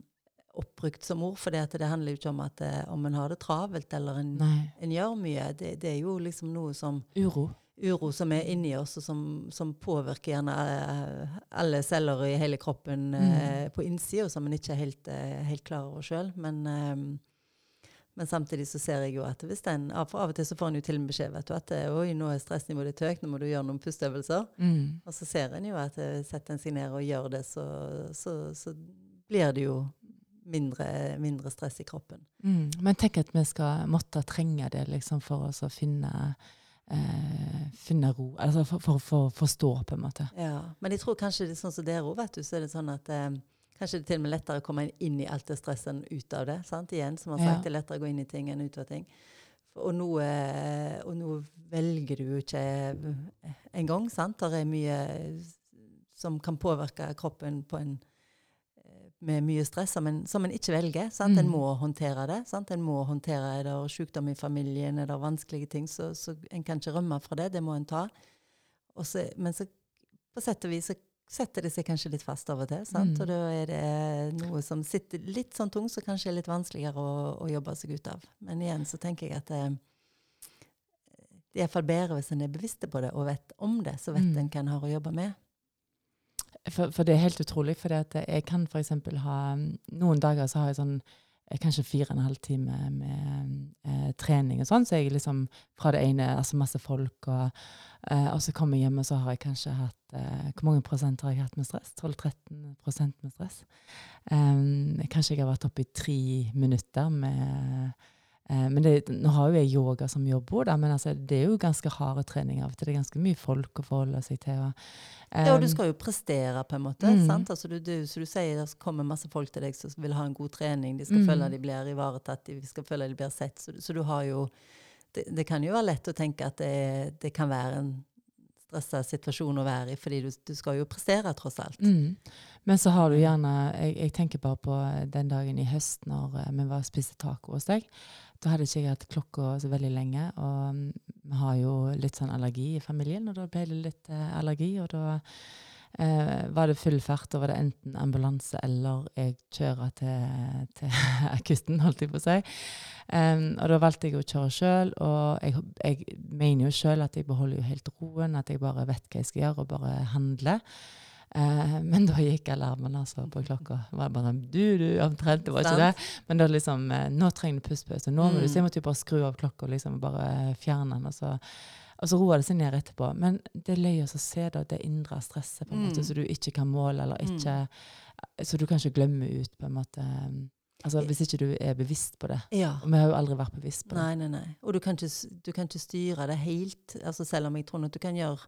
oppbrukt som ord, for det handler jo ikke om at eh, om en har det travelt eller en, en gjør mye. Det, det er jo liksom noe som Uro. uro som er inni oss, og som, som påvirker gjerne eh, alle celler i hele kroppen eh, på innsida, som en ikke er helt, eh, helt klar over sjøl. Men, eh, men samtidig så ser jeg jo at hvis den, av, av og til så får en jo til og med beskjed vet du, at eh, oi, nå er stressnivået ditt høyt, nå må du gjøre noen pusteøvelser. Mm. Og så ser en jo at eh, setter en seg ned og gjør det, så, så, så blir det jo mindre, mindre stress i kroppen. Mm. Men tenk at vi skal måtte trenge det liksom, for oss å finne, eh, finne ro. Altså for, for, for forstå, på en måte. Ja, Men jeg tror kanskje det er sånn som dere òg, vet du, så er det sånn at eh, kanskje det er til og med lettere å komme inn i alt det stresset enn ut av det. sant? Igjen, som har sagt, Ja. det er lettere å gå inn i ting enn ut av ting. Og nå, og nå velger du jo ikke engang, sant? Det er mye som kan påvirke kroppen på en eh, med mye stress som en, som en ikke velger. sant? En Mm. må håndtere det. sant? En må håndtere er det sykdom i familien, er det vanskelige ting, så, så en kan ikke rømme fra det. Det må en ta. Så, men så på sett og vis så setter det seg kanskje litt fast av og til. sant? Mm. Og da er det noe som sitter litt sånn tungt, som kanskje er litt vanskeligere å, å jobbe seg ut av. Men igjen så tenker jeg at det, det er iallfall bedre hvis en er bevisst på det og vet om det, så vet Mm. en hva en har å jobbe med. For, for det er helt utrolig. For jeg kan f.eks. ha Noen dager så har jeg sånn eh, kanskje fire og en halv time med eh, trening og sånn. Så jeg er liksom fra det ene Altså masse folk, og, eh, og så kommer jeg hjem, og så har jeg kanskje hatt eh, Hvor mange prosent har jeg hatt med stress? 12-13 prosent med stress. Um, kanskje jeg har vært oppe i tre minutter med men det, nå har jo jeg yoga som jobb òg, men altså, det er jo ganske harde treninger. av og til. Det er ganske mye folk å forholde seg til. Og, Ja, og du um, skal jo prestere, på en måte. Mm. sant? Altså, du, du, så du sier det kommer masse folk til deg som vil ha en god trening. De skal Mm. føle de blir ivaretatt, de skal føle de blir sett. Så, så du har jo det, det kan jo være lett å tenke at det, det kan være en stressa situasjon å være i, fordi du, du skal jo prestere, tross alt. Mm. Men så har du gjerne jeg, jeg tenker bare på den dagen i høst når eh, vi var og spiste taco hos deg. Da hadde ikke jeg hatt klokka så veldig lenge, og mm, vi har jo litt sånn allergi i familien, og da ble det litt eh, allergi, og da eh, var det full fart. Da var det enten ambulanse eller jeg kjører til, til akutten, holdt jeg på å si. Um, og da valgte jeg å kjøre sjøl, og jeg, jeg mener jo sjøl at jeg beholder jo helt roen, at jeg bare vet hva jeg skal gjøre, og bare handler. Eh, men da gikk alarmen altså på klokka. Det var bare sånn, du, du, omtrent, det var ikke det. Men da liksom, eh, nå trenger du pustepause. Nå må du, Mm. så jeg måtte jo bare skru av klokka og liksom bare fjerne den. Og så, og så roer det seg ned etterpå. Men det er løy å se da, det indre stresset på en måte, Mm. så du ikke kan måle, eller Mm. ikke Så du kan ikke glemme ut, på en måte. Altså Hvis ikke du er bevisst på det. Ja. Og vi har jo aldri vært bevisst på det. Nei, nei, nei. Og du kan, ikke, du kan ikke styre det helt, altså selv om jeg tror at du kan gjøre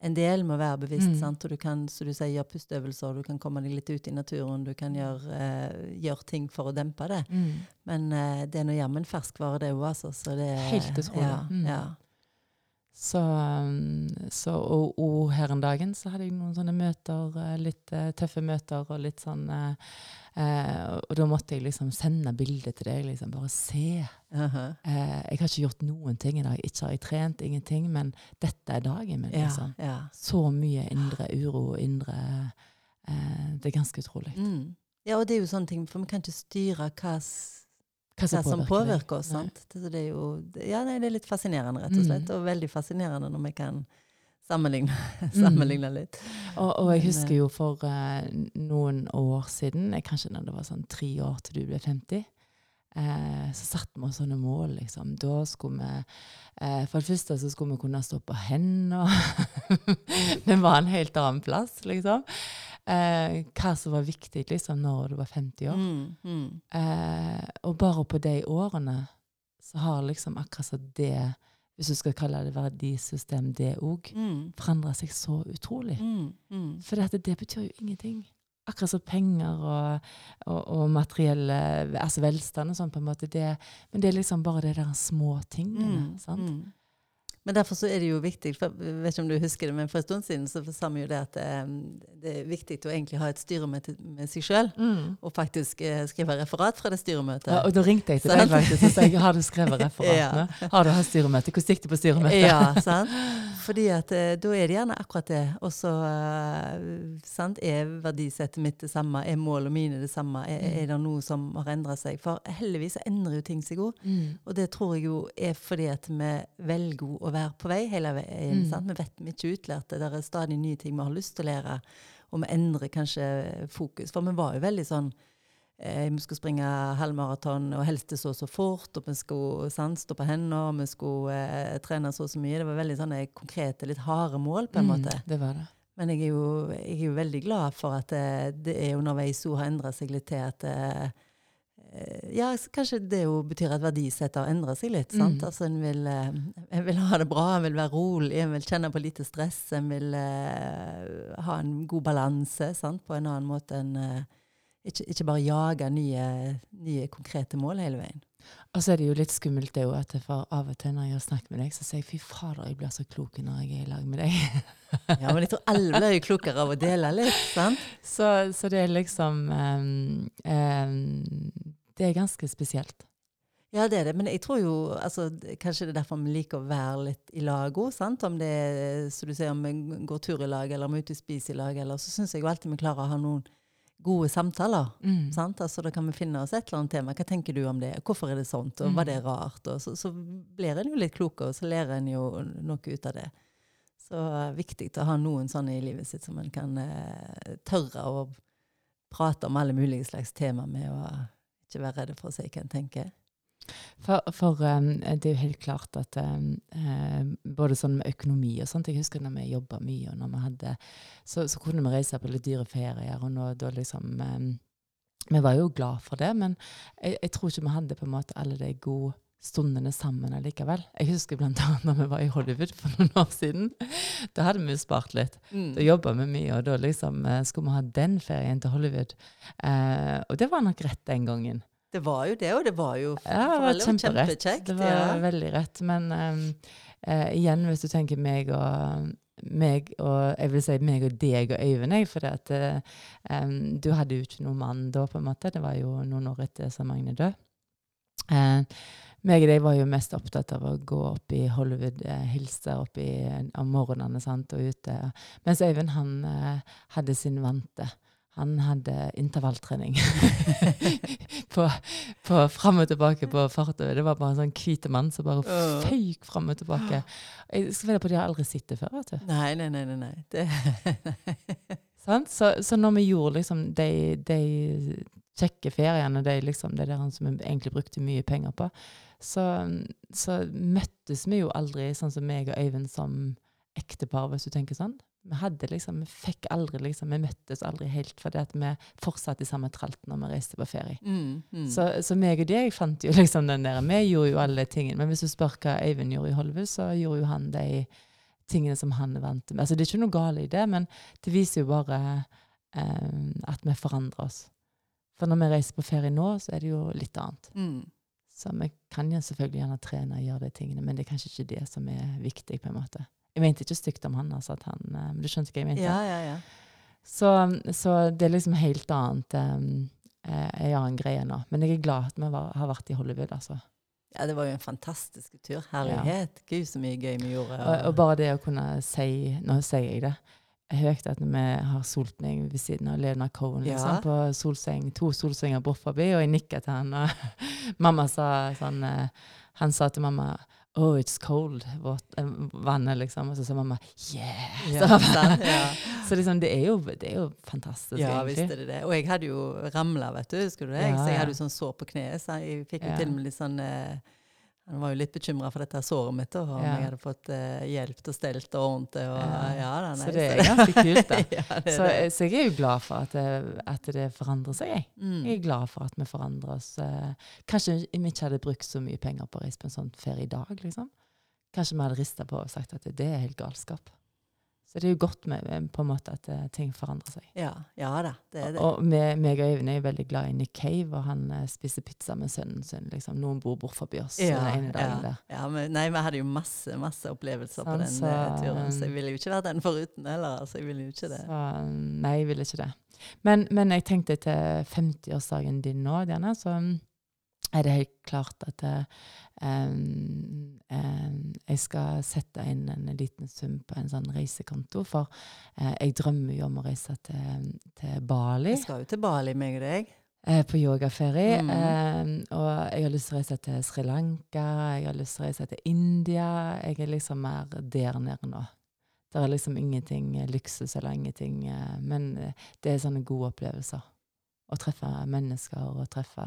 en del med å være bevisst. Mm. sant? Og du kan som du sier, gjøre pusteøvelser, du kan komme deg litt ut i naturen, du kan gjøre, eh, gjøre ting for å dempe det. Mm. Men eh, det er nå jammen ferskvare, det òg, altså. Så det Helt utrolig. Ja, Mm. ja. Så, um, så og, og her en dagen så hadde jeg noen sånne møter, eh, litt eh, tøffe møter og litt sånn eh, eh, Og da måtte jeg liksom sende bilde til deg, liksom bare se. Aha. Eh, jeg har ikke gjort noen ting i dag. Ikke har jeg trent, ingenting, men dette er dagen min. Liksom. ja. Så mye indre uro og indre eh, Det er ganske utrolig. Mm. ja, og det er jo sånne ting, for vi kan ikke styre hva, hva som som påvirker oss. Sant? Det, så det er jo ja, nei, det er litt fascinerende, rett og slett. Mm. Og veldig fascinerende når vi kan sammenligne, sammenligne litt. Og, og jeg husker jo for uh, noen år siden, eh, kanskje når det var sånn tre år til du ble 50, eh, så satte vi oss sånne mål, liksom. Da skulle vi eh, For det første så skulle vi kunne stå på hendene. det var en helt annen plass, liksom. Eh, hva som var viktig liksom, når du var 50 år. Mm, mm. Eh, og bare på de årene så har liksom akkurat så det, hvis du skal kalle det verdisystem, det òg, Mm. forandra seg så utrolig. Mm, mm. For det, det betyr jo ingenting. Akkurat som penger og, og, og materielle Altså velstand og sånn, på en måte. Det, men det er liksom bare de der små tingene. sant? Mm. Men derfor så er det jo viktig, for, jeg vet ikke om du husker det, men for en stund siden så sa vi jo det at eh, det er viktig å egentlig ha et styremøte med seg sjøl, Mm. og faktisk eh, skrive referat fra det styremøtet. Ja, og da ringte jeg til deg faktisk og sa har du skrevet referatene. Har du hatt styremøte? Hvordan gikk det på styremøtet? Ja, sant? Fordi at eh, da er det gjerne akkurat det. Og så eh, er verdisettet mitt det samme, er målene mine det samme, er, Mm. er det noe som har endra seg? For heldigvis endrer jo ting seg òg. Mm. Og det tror jeg jo er fordi at vi velger å være på vei hele veien. Mm. sant? Vi vet ikke utlærte. Det er stadig nye ting vi har lyst til å lære. Og vi endrer kanskje fokus. For vi var jo veldig sånn eh, Vi skulle springe halvmaraton, og helst det så så fort. Og vi skulle sant, stå på hendene, og vi skulle eh, trene så og så mye. Det var veldig sånne konkrete, litt harde mål, på en måte. Mm, det var det. Men jeg er, jo, jeg er jo veldig glad for at det, det er underveis hun har endra seg litt til at eh, eh, Ja, kanskje det jo betyr at verdisettet har endra seg litt. sant? Mm. Altså En vil, eh, en vil ha det bra, en vil være rolig, en vil kjenne på lite stress. En vil uh, ha en god balanse sant? på en annen måte enn uh, ikke, ikke bare jage nye, nye konkrete mål hele veien. Og så er det jo litt skummelt det jo at får av og til når jeg har snakket med deg, så sier jeg fy fader, jeg blir så klok når jeg er i lag med deg. Ja, Men jeg tror alle blir jo klokere av å dele litt. sant? Så, så det er liksom um, ehm, Det er ganske spesielt. Ja, det er det. Men jeg tror jo altså, Kanskje det er derfor vi liker å være litt i lag òg. Om det er så du sier, om vi går tur i lag, eller om vi er ute og spiser i lag, eller så syns jeg jo alltid vi klarer å ha noen gode samtaler. Mm. Sant? Altså, da kan vi finne oss et eller annet tema. Hva tenker du om det? Hvorfor er det sånt? Og var det rart? Og så, så blir en jo litt klokere, og så lærer en jo noe ut av det. Så det er viktig å ha noen sånne i livet sitt som en kan eh, tørre å prate om alle mulige slags tema med, og ikke være redde for å si hva en tenker. For, for um, det er jo helt klart at um, eh, både sånn med økonomi og sånt Jeg husker når vi jobba mye, og når vi hadde så, så kunne vi reise på litt dyre ferier, og nå, da liksom um, Vi var jo glad for det, men jeg, jeg tror ikke vi hadde på en måte alle de gode stundene sammen allikevel. Jeg husker annet når vi var i Hollywood for noen år siden. Da hadde vi jo spart litt. Da jobba vi mye, og da liksom eh, skulle vi ha den ferien til Hollywood. Eh, og det var nok rett den gangen. Det var jo det, og det var jo Ja, det var kjemperett. kjempekjekt. Det var ja. veldig rett. Men eh, igjen, hvis du tenker meg og meg og jeg vil si meg og deg og Øyvind, for at um, du hadde jo ikke noen mann da, på en måte. Det var jo noen år etter som Magne død. Eh, meg og deg var jo mest opptatt av å gå opp i Hollywood, eh, hilse opp i, om morgenene sant, og ute. Mens Øyvind han eh, hadde sin vante. Han hadde intervalltrening på, på fram og tilbake på fartøyet. Det var bare en sånn hvit mann som bare Åh. føyk fram og tilbake. Jeg skal vedde på de har aldri sett det før. vet du. Nei, nei, nei. nei. Det? Så, så når vi gjorde liksom de, de kjekke feriene, de, liksom, det der som vi egentlig brukte mye penger på, så, så møttes vi jo aldri sånn som meg og Øyvind som ektepar, hvis du tenker sånn. Vi hadde liksom, vi fikk aldri liksom, vi møttes aldri helt fordi at vi fortsatte i samme tralt når vi reiste på ferie. mm, mm. Så, så meg og deg fant jo liksom den der Vi gjorde jo alle tingene. Men hvis du spør hva Øyvind gjorde i Hollywood, så gjorde jo han de tingene som han vant til. Altså, det er ikke noe galt i det, men det viser jo bare eh, at vi forandrer oss. For når vi reiser på ferie nå, så er det jo litt annet. Mm. Så vi kan jo selvfølgelig gjerne trene og gjøre de tingene, men det er kanskje ikke det som er viktig. på en måte. Jeg mente ikke stygt om han, altså, han eh, men du skjønte hva jeg mente? Ja, ja, ja. Så, så det er liksom helt annet um, en annen greie nå. Men jeg er glad at vi var, har vært i Hollywood, altså. Ja, det var jo en fantastisk tur. Herlighet. Gud, så mye gøy vi gjorde. Og, og bare det å kunne si Nå sier jeg det høyt at vi har soltning ved siden av Lena Cohen liksom, Ja. på solseng, to solsenger bort forbi, og jeg nikka til han, og mamma sa sånn eh, Han sa til mamma Oh, it's cold. Eh, vannet, liksom. Og så sa mamma yeah! Ja, så, sant, ja. så liksom, det er jo, det er jo fantastisk, Ja, egentlig. visst er det det. Og jeg hadde jo ramla, vet du. Husker du det? Så jeg hadde jo sånn sår på kneet. Så jeg fikk jo til og med litt sånn eh, Han var jo litt bekymra for dette såret mitt, og om Ja. jeg hadde fått eh, hjelp til å stelle og ordne det. Og, Ja. ja, da, nei, Så det er ganske kult, da. ja, det Så, det. så jeg er jo glad for at det, at det forandrer seg. Jeg. Mm. jeg er glad for at vi forandrer oss. eh, Kanskje vi ikke hadde brukt så mye penger på å reise på en sånn ferie i dag. liksom. Kanskje vi hadde rista på og sagt at det er helt galskap. Så det er jo godt med, med på en måte at eh, ting forandrer seg. Ja, ja da, det er det. Og meg meg og Øyvind er jo veldig glad i Nick Cave, og han eh, spiser pizza med sønnen sin. Liksom. Noen bor bort forbi oss ja, den ene dagen ja, der. ja, men, nei, vi hadde jo masse masse opplevelser på Sånn, den så, eh, turen, så jeg ville jo ikke vært den foruten heller. altså jeg ville jo ikke det. Så nei, jeg ville ikke det. Men, men jeg tenkte til 50-årsdagen din nå, Diana, så mm, er det helt klart at eh, jeg skal sette inn en liten sum på en sånn reisekonto. For eh, jeg drømmer jo om å reise til, til Bali Jeg skal jo til Bali, meg og deg. eh, på yogaferie. Mm. em, og jeg har lyst til å reise til Sri Lanka, jeg har lyst til å reise til India. Jeg er liksom mer der nede nå. Det er liksom ingenting luksus eller ingenting, eh, men det er sånne gode opplevelser. Å treffe mennesker og treffe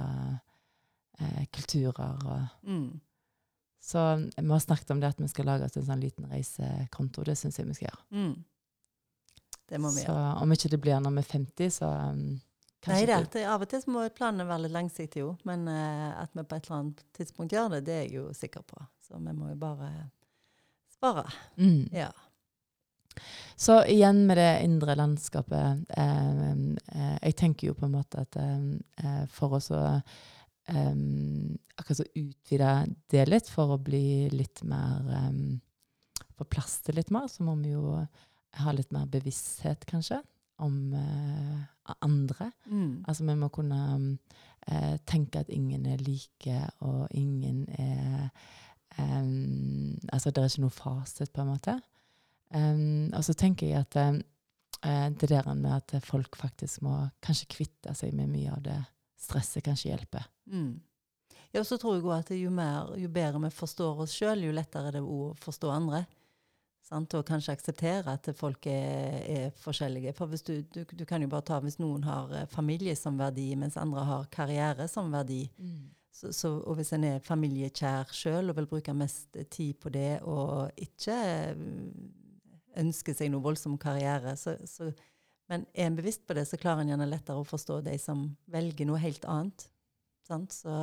eh, kulturer. Og. Mm. Så vi har snakket om det at vi skal lage oss en sånn liten reisekonto. Det syns jeg vi skal gjøre. Mm. Det må vi Så gjøre. om ikke det blir når vi er 50, så um, Nei, det, er av og til må planene være litt langsiktige jo. Men uh, at vi på et eller annet tidspunkt gjør det, det er jeg jo sikker på. Så vi må jo bare spare. Mm. Ja. Så igjen med det indre landskapet eh, eh, Jeg tenker jo på en måte at eh, for oss å eh, akkurat så utvide det litt, for å bli litt mer um, Få plass til litt mer, så må vi jo ha litt mer bevissthet, kanskje, om uh, andre. Mm. Altså vi må kunne eh, tenke at ingen er like, og ingen er em, Altså det er ikke noe fasit, på en måte. Og så tenker jeg at eh, det der med at folk faktisk må kanskje kvitte seg med mye av det stresset, kanskje hjelper. Mm. Ja, så tror jeg òg at jo, mer, jo bedre vi forstår oss sjøl, jo lettere er det å forstå andre. Sant? Og kanskje akseptere at folk er, er forskjellige. For du, du, du kan jo bare ta hvis noen har eh, familie som verdi, mens andre har karriere som verdi. Så, så, og hvis en er familiekjær sjøl og vil bruke mest tid på det, og ikke mm, ønsker seg noe voldsom karriere, så, så, men er en bevisst på det, så klarer en gjerne lettere å forstå de som velger noe helt annet. Sant? Så,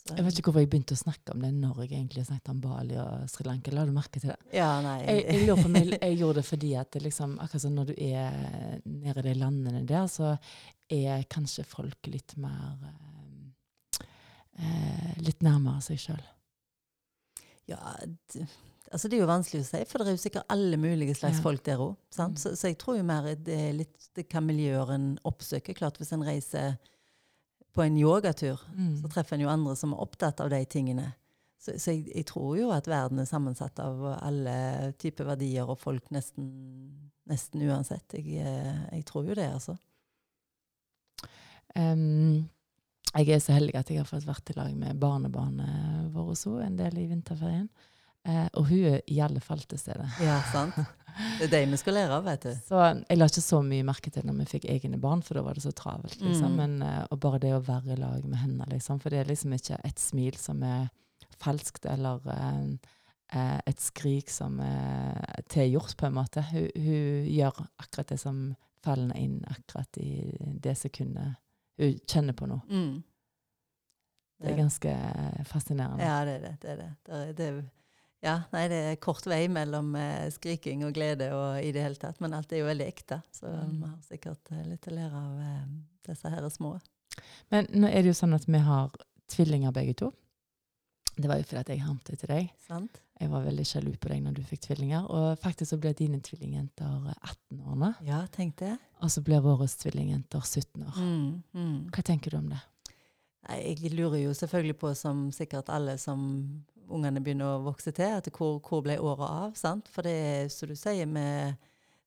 så Jeg vet ikke hvorfor jeg begynte å snakke om det når jeg egentlig snakket om Bali og Sri Lanka. La du merke til det? Ja, nei. Jeg, jeg, om jeg, gjorde det fordi at det liksom, akkurat som når du er nede i de landene der, så er kanskje folk litt mer eh, eh, Litt nærmere seg sjøl. Ja, altså det er jo vanskelig å si, for det er jo sikkert alle mulige slags Ja. folk der òg. Mm. Så, så jeg tror jo mer det er litt det hva miljøer en oppsøker. Klart hvis en reiser på en yogatur, Mm. så treffer en jo andre som er opptatt av de tingene. Så, så jeg, jeg tror jo at verden er sammensatt av alle typer verdier og folk nesten, nesten uansett. Jeg, eh, jeg tror jo det, altså. Um, jeg er så heldig at jeg har fått vært i lag med barnebarnet vårt også, en del i vinterferien. Eh, og hun er i alle fall til stede. Ja, sant? Det er det vi skal lære av, vet du. Så jeg la ikke så mye merke til når vi fikk egne barn, for da var det så travelt. liksom. Mm. Men, eh, og bare det å være i lag med henne, liksom. For det er liksom ikke et smil som er falskt, eller eh, eh, et skrik som er tilgjort, på en måte. Hun, hun gjør akkurat det som faller inn akkurat i det sekundet hun kjenner på noe. Mm. Det er ganske fascinerende. Ja, det er det. det, er det. det, er, det er, ja, nei, det er kort vei mellom eh, skriking og glede og i det hele tatt, men alt er jo veldig ekte. Så Mm. vi har sikkert eh, litt å lære av eh, disse her små. Men nå er det jo sånn at vi har tvillinger begge to. Det var jo fordi at jeg hamte til deg. Sant? Jeg var veldig sjalu på deg når du fikk tvillinger. Og faktisk så ble dine tvillingjenter 18 år nå. Ja, tenk det. Og så blir våre tvillingjenter 17 år. Mm, mm. Hva tenker du om det? Jeg lurer jo selvfølgelig på, som sikkert alle som ungene begynner å vokse til, at hvor, hvor ble året av? sant? For det er, som du sier, med,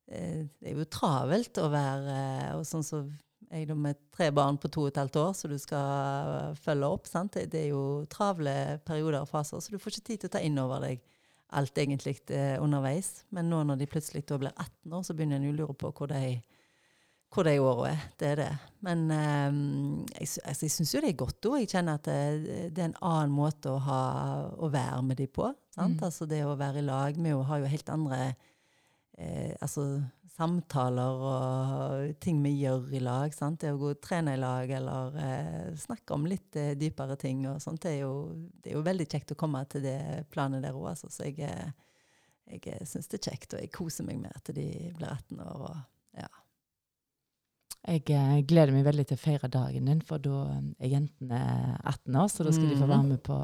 eh, det er jo travelt å være eh, og sånn så jeg da med tre barn på to og et halvt år, så du skal følge opp. sant? Det, er jo travle perioder og faser, så du får ikke tid til å ta inn over deg alt egentlig eh, underveis. Men nå når de plutselig blir 18 år, så begynner en å lure på hvor de hvor de åra er. Det er det. Men um, jeg, altså, syns jo det er godt òg. Jeg kjenner at det, det er en annen måte å, ha, å være med de på. Sant? Mm. Altså det å være i lag med henne har jo helt andre eh, altså, samtaler og ting vi gjør i lag. Sant? Det å gå og trene i lag eller eh, snakke om litt eh, dypere ting og sånt, det er, jo, det er jo veldig kjekt å komme til det planet der òg. Altså. Så jeg, eh, jeg eh, syns det er kjekt, og jeg koser meg med at de blir 18 år. og. Jeg eh, gleder meg veldig til å feire dagen din, for da er jentene 18 år, så da skal de få Mhm. være med på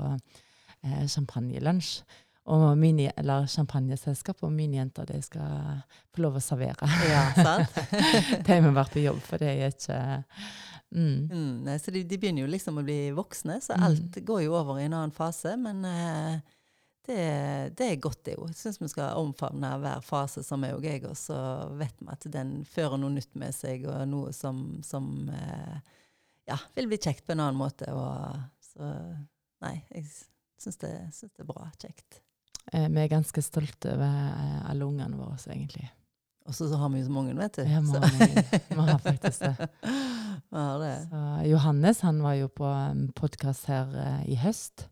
eh, champagnelunsj. Og mini, eller champagneselskap, og mine jenter de skal få lov å servere. ja, sant? de har være på jobb, for det er ikke mm. Mm, så de, de begynner jo liksom å bli voksne, så Mm. alt går jo over i en annen fase. Men eh, det, det er godt, det jo. Jeg syns vi skal omfavne hver fase som er og jeg, og så vet vi at den fører noe nytt med seg, og noe som, som eh, ja, vil bli kjekt på en annen måte. Og, så nei, jeg syns det, syns det er bra. Kjekt. Eh, Vi er ganske stolte over eh, alle ungene våre, egentlig. Og så, har vi jo så mange, vet du. Ja, vi har faktisk det. Har det. Så Johannes han var jo på en podkast her eh, i høst.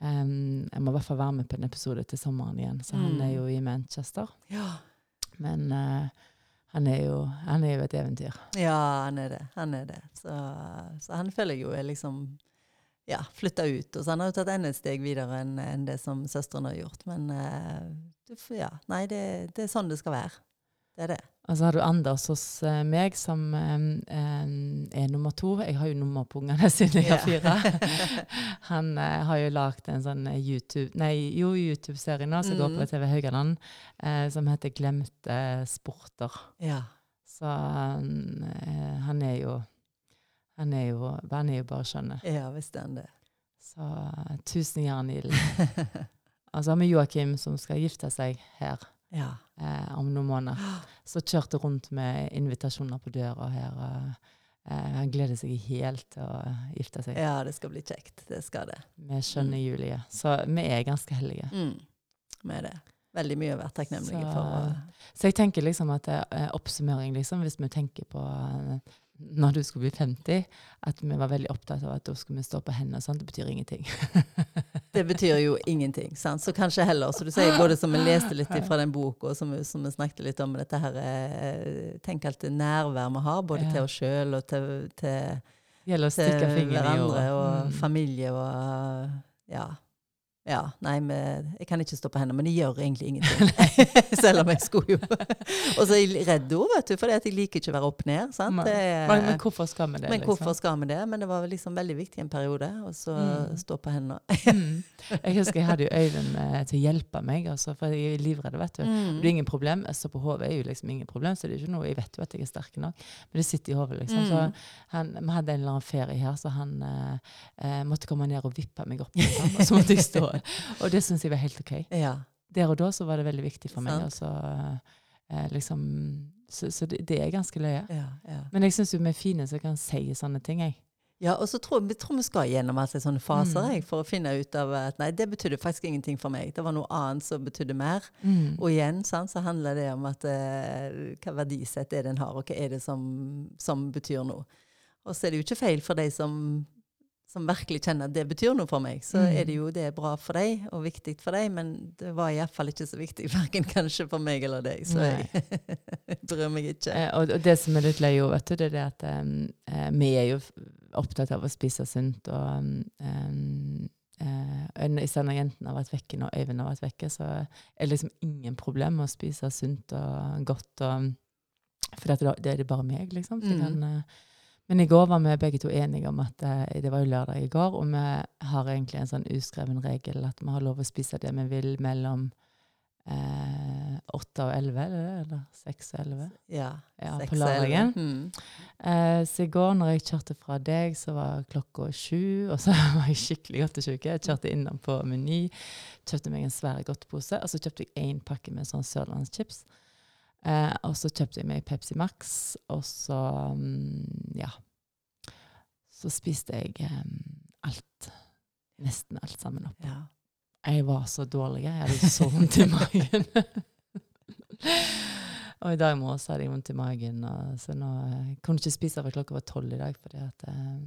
Em, jeg må i hvert fall være med på en episode til sommeren igjen, så han Mm. er jo i Manchester. Ja. Men uh, han, er jo, han er jo et eventyr. Ja, han er det. Han er det. Så, så han føler jeg jo er liksom ja, flytta ut. Og så han har jo tatt enda et steg videre enn en det som søsteren har gjort. Men uh, ja, nei, det, det er sånn det skal være. Det er det. Og så har du Anders hos eh, meg, som er nummer to. Jeg har jo nummer på ungene siden jeg har fire. Han eh, har jo lagd en sånn eh, YouTube Nei, jo, YouTube-serie nå som går på Mm. TV Haugaland, eh, som heter 'Glemte sporter'. Ja. Så han, han er jo Han er jo, han er jo bare skjønne. ja, visst er han det. Så tusen jern i ilden. Og så har vi Joakim som skal gifte seg her Ja. eh, om noen måneder. Så kjørte rundt med invitasjoner på døra her. Og, eh, han gleder seg helt til å gifte seg ja, det skal bli kjekt. Det skal det. med skjønne Julie. Så vi er ganske heldige. Mm. er det. Veldig mye å være takknemlige Så- for. å- Så jeg tenker liksom at eh, oppsummering, liksom, hvis vi tenker på eh, når du skulle bli 50, at vi var veldig opptatt av at da skulle vi stå på hendene sånn, det betyr ingenting. Det betyr jo ingenting. Sant? Så kanskje heller, så du sier både som vi leste litt fra den boka, som, som vi snakket litt om, dette her eh, Tenk alt det nærvær vi har, både Ja. til oss sjøl og til, til, til hverandre og Mm. familie og Ja. Ja, nei, men, jeg kan ikke stå på hendene, men jeg gjør egentlig ingenting. Selv om jeg skulle jo Og så er jeg redd òg, vet du, for jeg liker ikke å være opp ned. sant? Er- Men, men hvorfor skal vi det? men liksom? hvorfor skal vi det? Men det var liksom veldig viktig en periode, så Mm. stå på hendene. Mm. Jeg husker jeg hadde jo Øyvind eh, til å hjelpe meg, altså, for jeg er livredd, vet du. Mm. Det er ingen problem. Jeg står på hodet er jo liksom ingen problem, så det er ikke noe, jeg vet jo at jeg er sterk nok, men det sitter i hodet, liksom. Så Mm. han, vi hadde en eller annen ferie her, så han eh, eh, måtte komme ned og vippe meg opp, liksom, så måtte jeg stå. Og det syns jeg var helt OK. Ja. Der og da så var det veldig viktig for meg. Så, eh, liksom, så, så det, det er ganske løye. Ja, ja. Men jeg syns vi er fine som kan si sånne ting, jeg. ja, og så tror jeg tror vi skal gjennom altså, sånne faser Mm. jeg, for å finne ut av at nei, det betydde faktisk ingenting for meg. Det var noe annet som betydde mer. Mm. Og igjen sant, så handler det om at eh, hva verdisett er det en har, og hva er det som, som betyr noe. Og så er det jo ikke feil for de som, som virkelig kjenner at det betyr noe for meg. Så Mm. er det jo det er bra for deg og viktig for deg, men det var iallfall ikke så viktig verken kanskje for meg eller deg. Så jeg bryr meg ikke. Eh, og, og det som er litt løye, vet du, det er det at em, eh, vi er jo opptatt av å spise sunt. og um, eh, Især når jentene har vært vekke, når Øyvind har vært vekke, så er det liksom ingen problem med å spise sunt og godt. Og, for det, det er det bare meg, liksom. Så kan... Mm. Eh, men i går var vi begge to enige om at eh, det var jo lørdag i går, og vi har egentlig en sånn uskreven regel at vi har lov å spise det vi vil mellom eh, og elleve, er det det? Eller seks og elleve? Ja, Ja, på og elleve. lørdagen. Mm. Eh, så i går når jeg kjørte fra deg, så var klokka sju, og så var jeg skikkelig godtesjuk. Jeg kjørte innom på Meny, kjøpte meg en svær godtepose, og så kjøpte jeg én pakke med sånn sørlandschips. Eh, og så kjøpte jeg meg Pepsi Max, og så mm, ja. Så spiste jeg eh, alt. Nesten alt sammen opp. Ja. Jeg var så dårlig. Jeg hadde så vondt i magen. og i dag morges hadde jeg vondt i magen. Og, så nå jeg kunne ikke spise før klokka var tolv i dag. Fordi at, eh,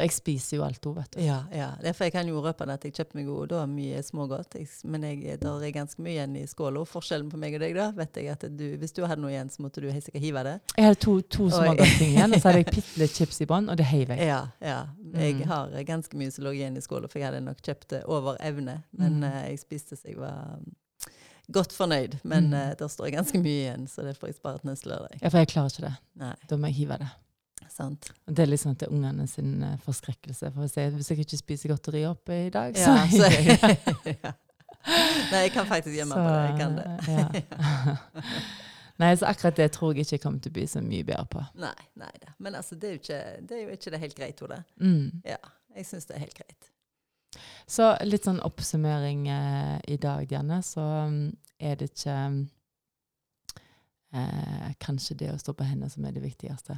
for jeg spiser jo alt òg, vet du. Ja, ja. Derfor jeg kan jo røpe at jeg kjøper meg jo da mye smågodt. Jeg, men jeg, der er ganske mye igjen i skåla. Forskjellen på meg og deg, da, vet jeg at du, hvis du hadde noe igjen, så måtte du helt sikkert hive det. Jeg hadde to, to smågodtting igjen, og så hadde jeg bitte litt chips i bånn, og det heiv jeg. Ja, ja. Jeg Mm. har ganske mye som lå igjen i skåla, for jeg hadde nok kjøpt det over evne. Men Mm. eh, jeg spiste så jeg var um, godt fornøyd. Men Mm. eh, der står ganske mye igjen, så det får jeg spare til neste lørdag. Ja, for jeg klarer ikke det. Nei, Da må jeg hive det. Sant. Det er liksom til ungene sin eh, forskrekkelse. For å si, hvis jeg ikke spiser godteri oppe i dag, så, Ja, så, ja. Nei, jeg kan faktisk gjemme på det. Jeg kan det. ja. Nei, så akkurat det tror jeg ikke jeg kommer til å bli så mye bedre på. Nei, nei da. Men altså, det er jo ikke det, er jo ikke det helt greit, Ole. Mm. Ja, jeg syns det er helt greit. Så litt sånn oppsummering eh, i dag, Janne, så mm, er det ikke eh, kanskje det å stå på hendene som er det viktigste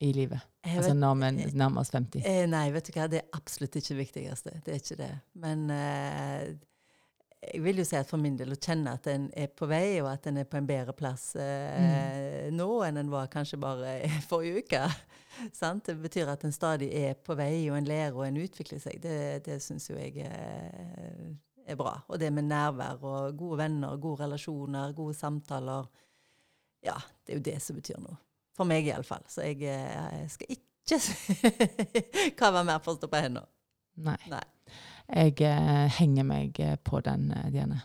i livet. Vet, Altså vet- når vi nærmer oss 50. Eh, nei, vet du hva, det er absolutt ikke det viktigste. Det er ikke det. Men eh, jeg vil jo si at for min del å kjenne at en er på vei, og at en er på en bedre plass eh, nå enn en var kanskje bare forrige uke. Sant? Det betyr at en stadig er på vei, og en lærer og en utvikler seg. Det, det syns jo jeg eh, er bra. Og det med nærvær og gode venner, gode relasjoner, gode samtaler. Ja, det er jo det som betyr noe. For meg iallfall. Så jeg, eh, jeg skal ikke kave mer for å stå på hendene. Nei. Nei. Jeg eh, henger meg eh, på den, eh, Diane.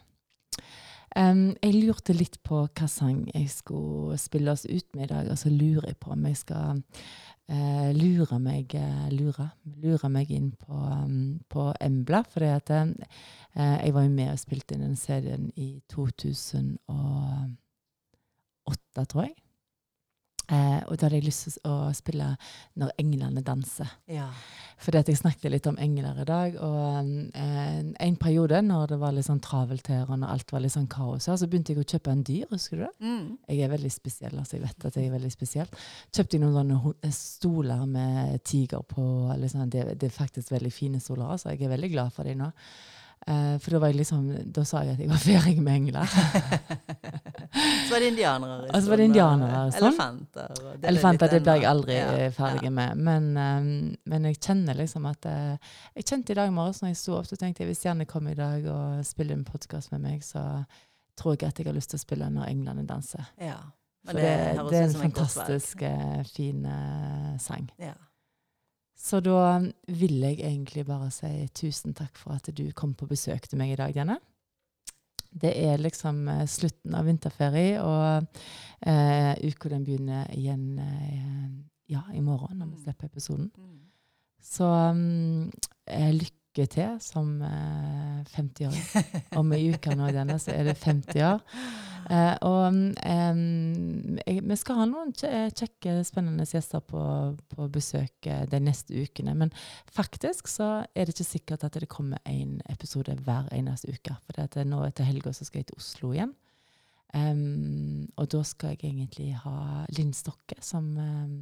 Um, jeg lurte litt på hva sang jeg skulle spille oss ut med i dag, og så lurer jeg på om jeg skal uh, lure meg uh, lure, lure meg inn på, um, på Embla. For eh, jeg var jo med og spilte inn den CD-en i 2008, tror jeg. Eh, og da hadde jeg lyst til å spille 'Når englene danser'. Ja. Fordi at jeg snakket litt om engler i dag, og eh, en periode når det var litt sånn travelt her, og når alt var litt sånn kaos her, så begynte jeg å kjøpe en dyr, husker du det? Mm. Jeg er veldig spesiell, altså jeg vet at jeg er veldig spesiell. Kjøpte jeg noen sånne stoler med tiger på, liksom, det, det er faktisk veldig fine stoler, altså jeg er veldig glad for dem nå. Eh, for da liksom, da sa jeg at jeg var ferdig med engler. Så var det indianere. Og så var det indianere, sånn. Elefanter. og det er Elefanter, det blir jeg aldri Ja, eh, ferdig ja. med. Men, um, men jeg kjenner liksom at uh, Jeg kjente i dag morges når jeg sto opp, så tenkte jeg hvis Janne kommer i dag og spiller en podkast med meg, så tror jeg at jeg har lyst til å spille 'Når englene danser'. Ja. For det, det er en fantastisk eh, fin eh, sang. Ja. Så da vil jeg egentlig bare si tusen takk for at du kom på besøk til meg i dag, Janne. Det er liksom eh, slutten av vinterferie, og eh, uka den begynner igjen eh, ja, i morgen, når vi Mm. slipper episoden. Mm. Så mm, eh, lykke til som eh, 50-åring. Om ei uke nå, denne, så er det 50 år. Eh, og vi skal ha noen kje- kjekke, spennende gjester på, på besøk eh, de neste ukene. Men faktisk så er det ikke sikkert at det kommer en episode hver eneste uke. For nå etter helga skal jeg til Oslo igjen. Um, og da skal jeg egentlig ha Linn Stokke som um,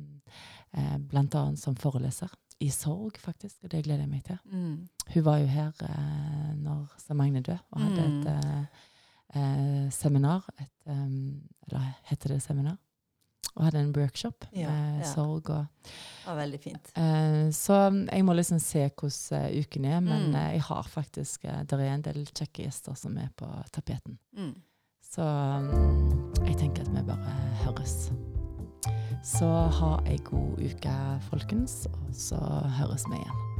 eh, annet som foreleser. I sorg, faktisk. Og det gleder jeg meg til. Mm. Hun var jo her eh, når Samagne døde, og hadde Mm. et eh, eh, seminar. Et, um, eller heter det seminar? Og hadde en workshop Ja, med ja. sorg og Ja, veldig fint. eh, Så jeg må liksom se hvordan uh, uken er, men Mm. eh, jeg har faktisk eh, Det er en del kjekke gjester som er på tapeten. Mm. Så um, jeg tenker at vi bare høres. Så ha ei god uke, folkens, og så høres vi igjen.